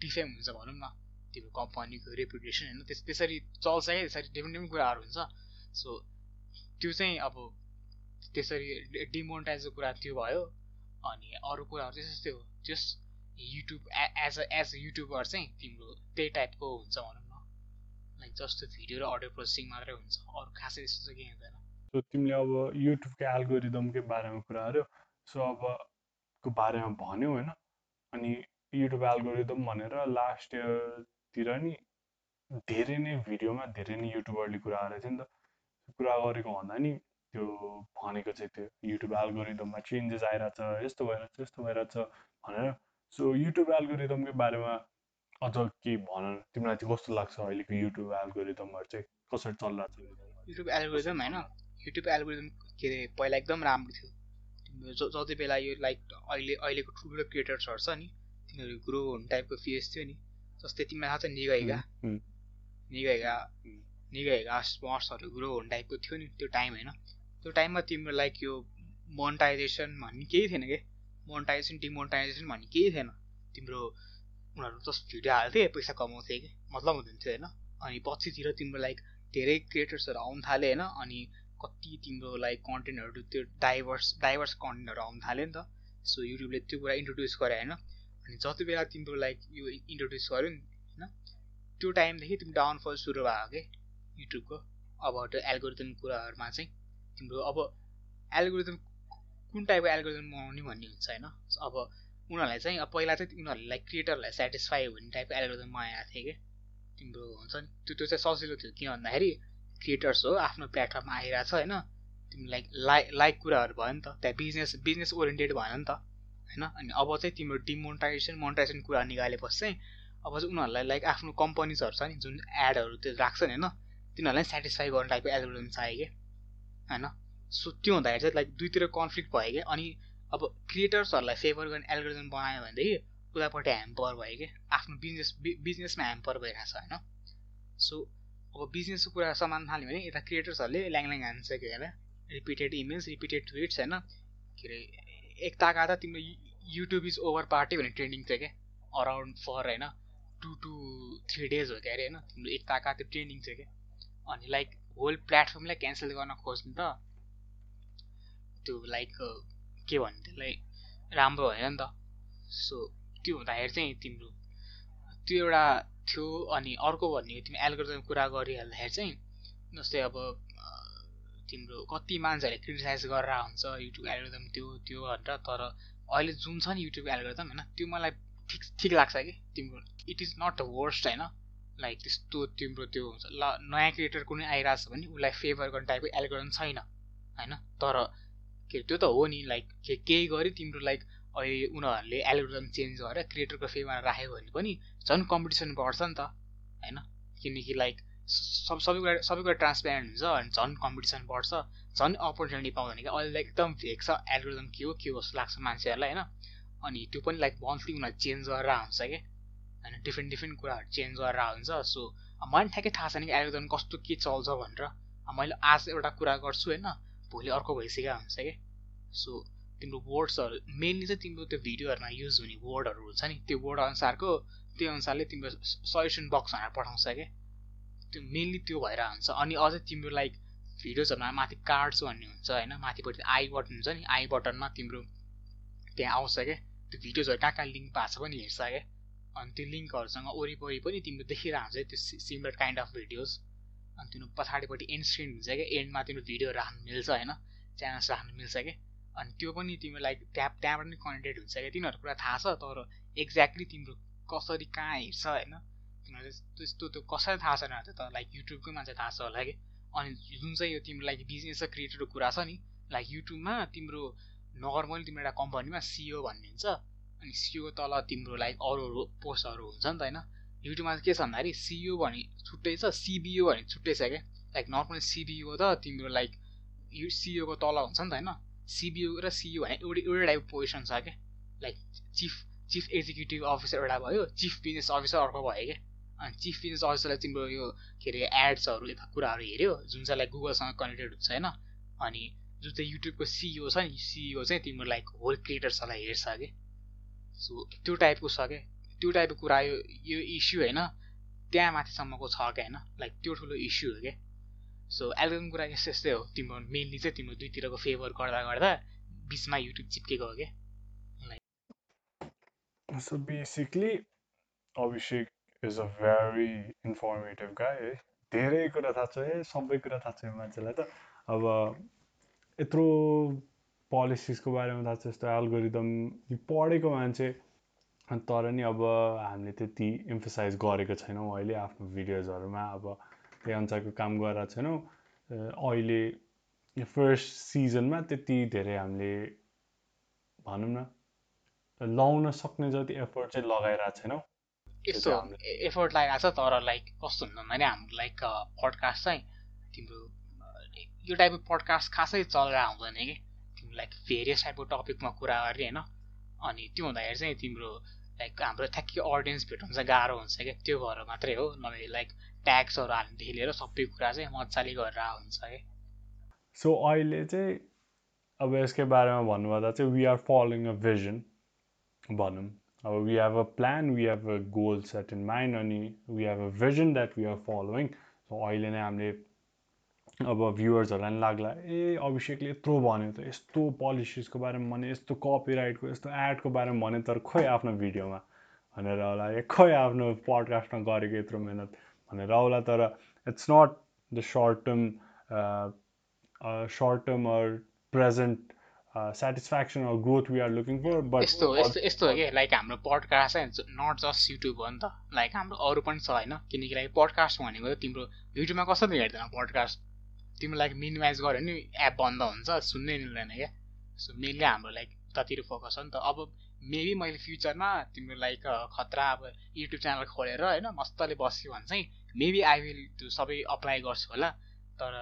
डिफेम हुन्छ भनौँ न। तिम्रो कम्पनीको रेपुटेसन होइन? त्यस त्यसरी चल्छ क्या त्यसरी डिफ्रेन्ट डिफ्रेन्ट कुराहरू हुन्छ। सो त्यो चाहिँ अब त्यसरी डिमोनिटाइजको कुरा त्यो भयो अनि अरू कुराहरू चाहिँ त्यस्तै हो। Just YouTube as a as a YouTuber चाहिँ तिम्रो त्यही टाइपको हुन्छ भनौँ न। लाइक जस्तो भिडियो र अडियो प्रोसेसिङ मात्रै हुन्छ। अरू खासै त्यस्तो चाहिँ केही हुँदैन। सो तिमीले अब युट्युबको एल्गोरिदमकै बारेमा कुरा गर्यो। सो अब को बारेमा भन्यो होइन। अनि युट्युब एल्गोरिदम भनेर लास्ट इयरतिर नि धेरै नै भिडियोमा धेरै नै युट्युबरले कुरा गरेको थियो नि त। कुरा गरेको भन्दा नि त्यो भनेको चाहिँ त्यो युट्युब एल्गोरिदममा चेन्जेस आइरहेछ यस्तो भइरहेछ यस्तो भइरहेछ भनेर। सो युट्युब एल्गोरिदमकै बारेमा अझ केही भन तिमीलाई चाहिँ कस्तो लाग्छ अहिलेको युट्युब एल्गोरिदमहरू चाहिँ? कसरी चलिरहेको छ युट्युब एल्गोरिदम होइन युट्युब एल्गोरिदम के अरे पहिला एकदम राम्रो थियो। जति बेला यो लाइक अहिले अहिलेको ठुल्ठुलो क्रिएटर्सहरू छ नि तिनीहरू ग्रो हुने टाइपको फेस थियो नि जस्तै तिमीलाई थाहा छ निगाइगा निगाइगा निगाइगा स्पट्सहरू ग्रो हुने टाइपको थियो नि त्यो टाइम होइन। त्यो टाइममा तिम्रो लाइक यो मोनिटाइजेसन भन्ने केही थिएन कि? मोनिटाइजेसन डिमोनिटाइजेसन भन्ने केही थिएन। तिम्रो उनीहरू जस्ट भिडियो हाल्थे पैसा कमाउँथे कि? मतलब हुँदैन थियो होइन। अनि पछितिर तिम्रो लाइक धेरै क्रिएटर्सहरू आउनु थाल्यो होइन। अनि कति तिम्रो लाइक कन्टेन्टहरू त्यो डाइभर्स डाइभर्स कन्टेन्टहरू आउनु थाल्यो नि त। सो युट्युबले त्यो कुरा इन्ट्रोड्युस गरे होइन। अनि जति बेला तिम्रो लाइक यो इन्ट्रोड्युस गर्यो नि होइन त्यो टाइमदेखि तिम्रो डाउनफल सुरु भयो कि? युट्युबको अब त्यो एल्गोरिदम कुराहरूमा चाहिँ तिम्रो अब एल्गोरिदम कुन टाइपको एल्गोरिदम बनाउने भन्ने हुन्छ होइन। अब उनीहरूलाई चाहिँ अब पहिला चाहिँ उनीहरूले लाइक क्रिएटरलाई सेटिस्फाई हुने टाइपको एल्गोरिदम बनाएको थियो कि। तिम्रो हुन्छ नि त्यो त्यो चाहिँ सजिलो थियो के भन्दाखेरि क्रिएटर्स हो आफ्नो प्लेटफर्ममा आइरहेछ होइन। तिमी लाइक लाइक लाइक कुराहरू भयो नि त त्यहाँ बिजनेस बिजनेस ओरिएन्टेड भएन नि त होइन। अनि अब चाहिँ तिम्रो डिमोनिटाइजेसन मोनिटाइजेसन कुरा निकालेपछि चाहिँ अब चाहिँ उनीहरूलाई लाइक आफ्नो कम्पनीजहरू छ नि जुन एडहरू त्यो राख्छन् होइन तिनीहरूलाई सेटिस्फाई गर्ने टाइपको एल्गोरिदम चाहियो कि? होइन? सो त्यो हुँदाखेरि चाहिँ लाइक दुईतिर कन्फ्लिक्ट भयो कि? अनि अब क्रिएटर्सहरूलाई फेभर गर्ने एल्गोरिदम बनायो भनेदेखि उतापट्टि ह्याम्पर भयो कि? आफ्नो बिजनेस बिजनेसमा ह्याम्पर भइरहेको छ होइन? सो अब बिजनेसको कुरा समान थाल्यो भने यता क्रिएटर्सहरूले ल्याङ ल्याङ हान्छ के रिपिटेड इमेज रिपिटेड ट्विट्स होइन? के अरे एक ताका त तिम्रो युट्युब इज ओभर पार्टी भन्ने ट्रेन्डिङ थियो क्या अराउन्ड फर होइन? टु टु थ्री डेज हो क्या अरे होइन? तिम्रो एक ताका त्यो ट्रेन्डिङ थियो क्या अनि लाइक होल प्लेटफर्मलाई क्यान्सल गर्न खोज्नु त? त्यो लाइक के भन्ने त्यसलाई राम्रो होइन नि त। सो त्यो हुँदाखेरि चाहिँ तिम्रो त्यो एउटा थियो अनि अर्को भन्ने तिमी एल्गोरिदम कुरा गरिहाल्दाखेरि चाहिँ जस्तै अब तिम्रो कति मान्छेहरूले क्रिटिसाइज गरेर हुन्छ युट्युब एल्गोरिदम त्यो त्यो भनेर तर अहिले जुन छ नि युट्युब एल्गोरिदम होइन त्यो मलाई ठिक ठिक लाग्छ कि तिम्रो। It is not the worst होइन? लाइक त्यस्तो तिम्रो त्यो हुन्छ ल नयाँ क्रिएटर कुनै आइरहेको छ भने उसलाई फेभर गर्ने टाइपको एल्गोरिदम छैन होइन? तर के त्यो त हो नि लाइक के केही गरी तिम्रो लाइक अहिले उनीहरूले एल्गोरिदम चेन्ज गरेर क्रिएटरको फेभरमा राख्यो भने पनि झन् कम्पिटिसन बढ्छ नि त होइन? किनकि लाइक सब सबै कुरा सबै कुरा ट्रान्सपेरेन्ट हुन्छ अनि झन् कम्पिटिसन बढ्छ झन् अपर्च्युनिटी पाउँदैन कि। अहिले एकदम भेक छ एल्गोरिदम के हो के हो जस्तो लाग्छ मान्छेहरूलाई होइन? अनि त्यो पनि लाइक मन्थली उनीहरू चेन्ज गरेर हुन्छ कि। होइन डिफ्रेन्ट डिफ्रेन्ट कुराहरू चेन्ज गरेर हुन्छ सो मलाई ठ्याक्कै थाहा छैन कि एल्गोरिदम कस्तो के चल्छ भनेर। मैले आज एउटा कुरा गर्छु होइन भोलि अर्को भइसकेको हुन्छ कि। सो तिम्रो वर्ड्सहरू मेनली चाहिँ तिम्रो त्यो भिडियोहरूमा युज हुने वर्डहरू हुन्छ नि। त्यो वर्ड अनुसारको त्यो अनुसारले तिम्रो सजेसन बक्स भनेर पठाउँछ क्या त्यो मेनली त्यो भएर हुन्छ अनि अझै तिम्रो लाइक भिडियोजहरूमा माथि कार्ड्स भन्ने हुन्छ होइन माथिपट्टि आई बटन हुन्छ नि। आई बटनमा तिम्रो त्यहाँ आउँछ क्या त्यो भिडियोजहरू कहाँ कहाँ लिङ्क भएको छ पनि हेर्छ क्या अनि त्यो लिङ्कहरूसँग वरिपरि पनि तिम्रो देखिरहेको हुन्छ त्यो सिमिलर काइन्ड अफ भिडियोज अनि तिम्रो पछाडिपट्टि एन्ड स्क्रिन हुन्छ क्या एन्डमा तिम्रो भिडियो राख्नु मिल्छ होइन? च्यानल्स राख्नु मिल्छ क्या। अनि त्यो पनि तिम्रो लाइक त्यहाँ त्यहाँबाट पनि कनेक्टेड हुन्छ क्या। तिनीहरू कुरा थाहा छ तर एक्ज्याक्टली तिम्रो कसरी कहाँ हेर्छ होइन? तिमीहरू त्यस्तो त्यो कसरी थाहा छैन त लाइक युट्युबकै मान्छे थाहा छ होला कि। अनि जुन चाहिँ यो तिम्रो लाइक बिजनेस र क्रिएटरको कुरा छ नि लाइक युट्युबमा तिम्रो नर्मली तिम्रो एउटा कम्पनीमा सिओ भन्ने हुन्छ। अनि सिओ तल तिम्रो लाइक अरू अरू पोस्टहरू हुन्छ नि त होइन। युट्युबमा के छ भन्दाखेरि सिओ भने छुट्टै छ सिबिओ भने छुट्टै छ क्या। लाइक नर्मली सिबिओ त तिम्रो लाइक यु सिओको तल हुन्छ नि त होइन। सिबिओ र सिओ भने एउटै एउटै टाइपको पोजिसन छ क्या। Like chief chief executive officer एउटा भयो चिफ बिजनेस अफिसर अर्को भयो क्या। अनि चिफ बिजनेस अफिसरलाई तिम्रो यो के अरे एड्सहरू यता कुराहरू हेऱ्यो जुन चाहिँ लाइक गुगलसँग कनेक्टेड हुन्छ होइन। अनि जुन चाहिँ युट्युबको सिइओ छ नि सिइओ चाहिँ तिम्रो लाइक होल क्रिएटर्सहरूलाई हेर्छ कि सो त्यो टाइपको छ क्या त्यो टाइपको कुरा यो यो इस्यु होइन त्यहाँ माथिसम्मको छ क्या होइन? लाइक त्यो ठुलो इस्यु हो क्या सो एल्बम कुरा यस्तो यस्तै हो। तिम्रो मेनली चाहिँ तिम्रो दुईतिरको फेभर गर्दा गर्दा बिचमा युट्युब चिप्केको हो क्या so basically Abhishek is a very informative guy है। धेरै कुरा थाहा छ है। सबै कुरा थाहा छ मान्छेलाई त। अब यत्रो पोलिसिसको बारेमा थाहा छ यस्तो एल्गोरिदम पढेको मान्छे। तर नि अब हामीले त्यति इम्फोसाइज गरेको छैनौँ अहिले आफ्नो भिडियोजहरूमा अब त्यही अनुसारको काम गरेर छैनौँ। अहिले फर्स्ट सिजनमा त्यति धेरै हामीले भनौँ न लाउन सक्ने जति एफोर्ट चाहिँ लगाइरहेको छैनौँ। यस्तो एफोर्ट लगाइरहेको छ तर लाइक कस्तो हुन्छ भने हाम्रो लाइक पडकास्ट चाहिँ तिम्रो यो टाइपको पडकास्ट खासै चलेर आउँदैन कि। लाइक भेरियस टाइपको टपिकमा कुरा गर्ने होइन? अनि त्यो हुँदाखेरि चाहिँ तिम्रो लाइक हाम्रो ठ्याक्कै अडियन्स चाहिँ गाह्रो हुन्छ क्या। त्यो भएर मात्रै हो। नभए लाइक ट्याक्सहरू हाल्नेदेखि लिएर सबै कुरा चाहिँ मजाले गरेर हुन्छ क्या। सो अहिले चाहिँ अब यसकै बारेमा भन्नुपर्दा चाहिँ we are following a vision भनौँ। अब we have a plan we have a goal set in mind अनि we have a vision that we are following so अहिले नै हामीले अब भ्युवर्सहरूलाई पनि लाग्ला ए अभिषेकले यत्रो भन्यो त यस्तो पोलिसिसको बारेमा भने यस्तो कपिराइटको यस्तो एडको बारेमा भन्यो तर खोइ आफ्नो भिडियोमा? भनेर होला ए खोइ आफ्नो पडकास्टमा गरेको यत्रो मिहिनेत भनेर होला तर it's not the short term short term or present satisfaction or growth we are looking for but यस्तो यस्तो यस्तो हो कि लाइक हाम्रो पडकास्ट चाहिँ नट जस्ट युट्युब हो नि त लाइक हाम्रो अरू पनि छ होइन किनकि लाइक पडकास्ट भनेको तिम्रो युट्युबमा कसरी हेर्दैन पडकास्ट तिम्रो लाइक मिनिमाइज गऱ्यो भने एप बन्द हुन्छ सुन्नै मिल्दैन क्या। सो मेनली हाम्रो लाइक उतातिर फोकस हो नि त। अब मेबी मैले फ्युचरमा तिम्रो लाइक खतरा अब युट्युब च्यानल खोलेर होइन मस्तले बस्यो भने चाहिँ मेबी आई विल त्यो सबै अप्लाई गर्छु होला। तर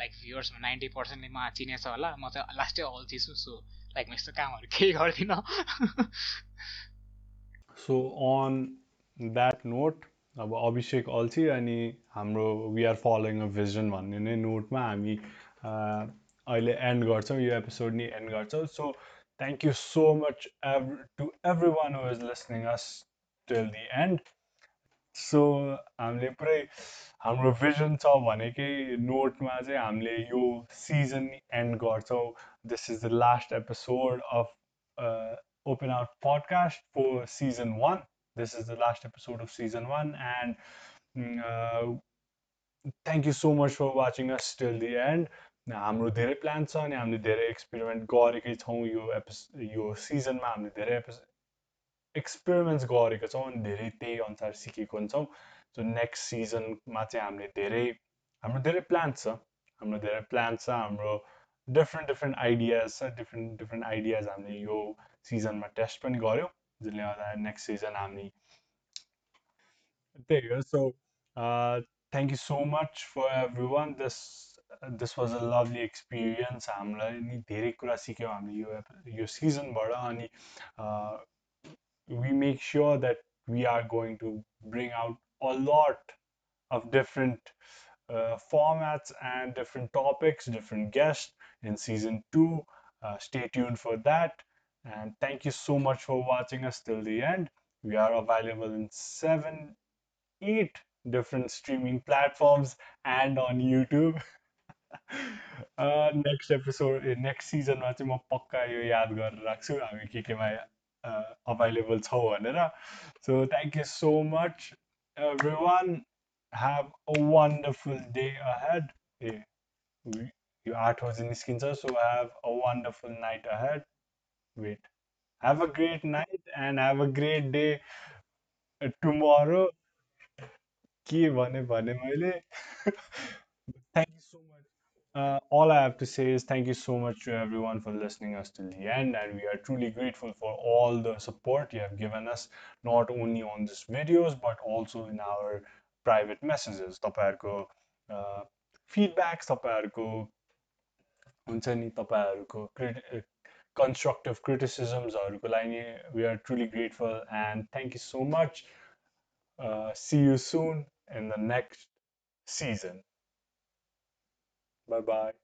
लाइक भ्युवर्समा नाइन्टी पर्सेन्टले म चिनेछ होला। म चाहिँ लास्टै अल्छी छु सो लाइक म यस्तो कामहरू (laughs) केही गर्दिनँ। सो अन द्याट नोट अब अभिषेक अल्छी अनि हाम्रो we are following a vision भन्ने नै नोटमा हामी अहिले एन्ड गर्छौँ। यो एपिसोड नि एन्ड गर्छौँ। So thank you so much ev to everyone who is listening us till the end so हामीले पुरै हाम्रो भिजन छ भनेकै नोटमा चाहिँ हामीले यो सिजन एन्ड गर्छौँ। This is the last episode of open our podcast for season one. This is the last episode of season one, and mm, uh, thank you so much for watching us till the end. हाम्रो धेरै प्लान छ अनि हामीले धेरै एक्सपेरिमेन्ट गरेकै छौँ यो एपिस यो सिजनमा हामीले धेरै एपिस एक्सपेरिमेन्ट्स गरेको छौँ अनि धेरै त्यही अनुसार सिकेको हुन्छौँ सो नेक्स्ट सिजनमा चाहिँ हामीले धेरै हाम्रो धेरै प्लान्स छ हाम्रो धेरै प्लान्स छ हाम्रो डिफ्रेन्ट डिफ्रेन्ट आइडियाज छ डिफ्रेन्ट डिफ्रेन्ट आइडियाज हामीले यो सिजनमा टेस्ट पनि गऱ्यौँ जसले गर्दा नेक्स्ट सिजन हामी त्यही हो so thank you so much for everyone this this was a lovely experience हामीलाई नि धेरै कुरा सिक्यौँ हामीले यो यो सिजनबाट अनि we make sure that we are going to bring out a lot of different uh, formats and different topics, different guests in season two. Uh, stay tuned for that. And thank you so much for watching us till the end. We are available in seven, eight different streaming platforms and on YouTube. (laughs) Next episode next सिजनमा चाहिँ म पक्का यो याद गरेर राख्छु हामी के केमा अभाइलेबल छौँ भनेर so thank you so much everyone have a wonderful day ahead ए यो आठ बजी निस्किन्छ so have a wonderful night ahead wait have a great night and have a great day uh, tomorrow के भने भने मैले (laughs) thank you so much uh, all I have to say is thank you so much to everyone for listening us till the end and we are truly grateful for all the support you have given us not only on this videos but also in our private messages तपाईँहरूको फिडब्याक्स तपाईँहरूको हुन्छ नि तपाईँहरूको constructive criticisms or we are truly grateful and thank you so much. Uh, see you soon in the next season. Bye bye.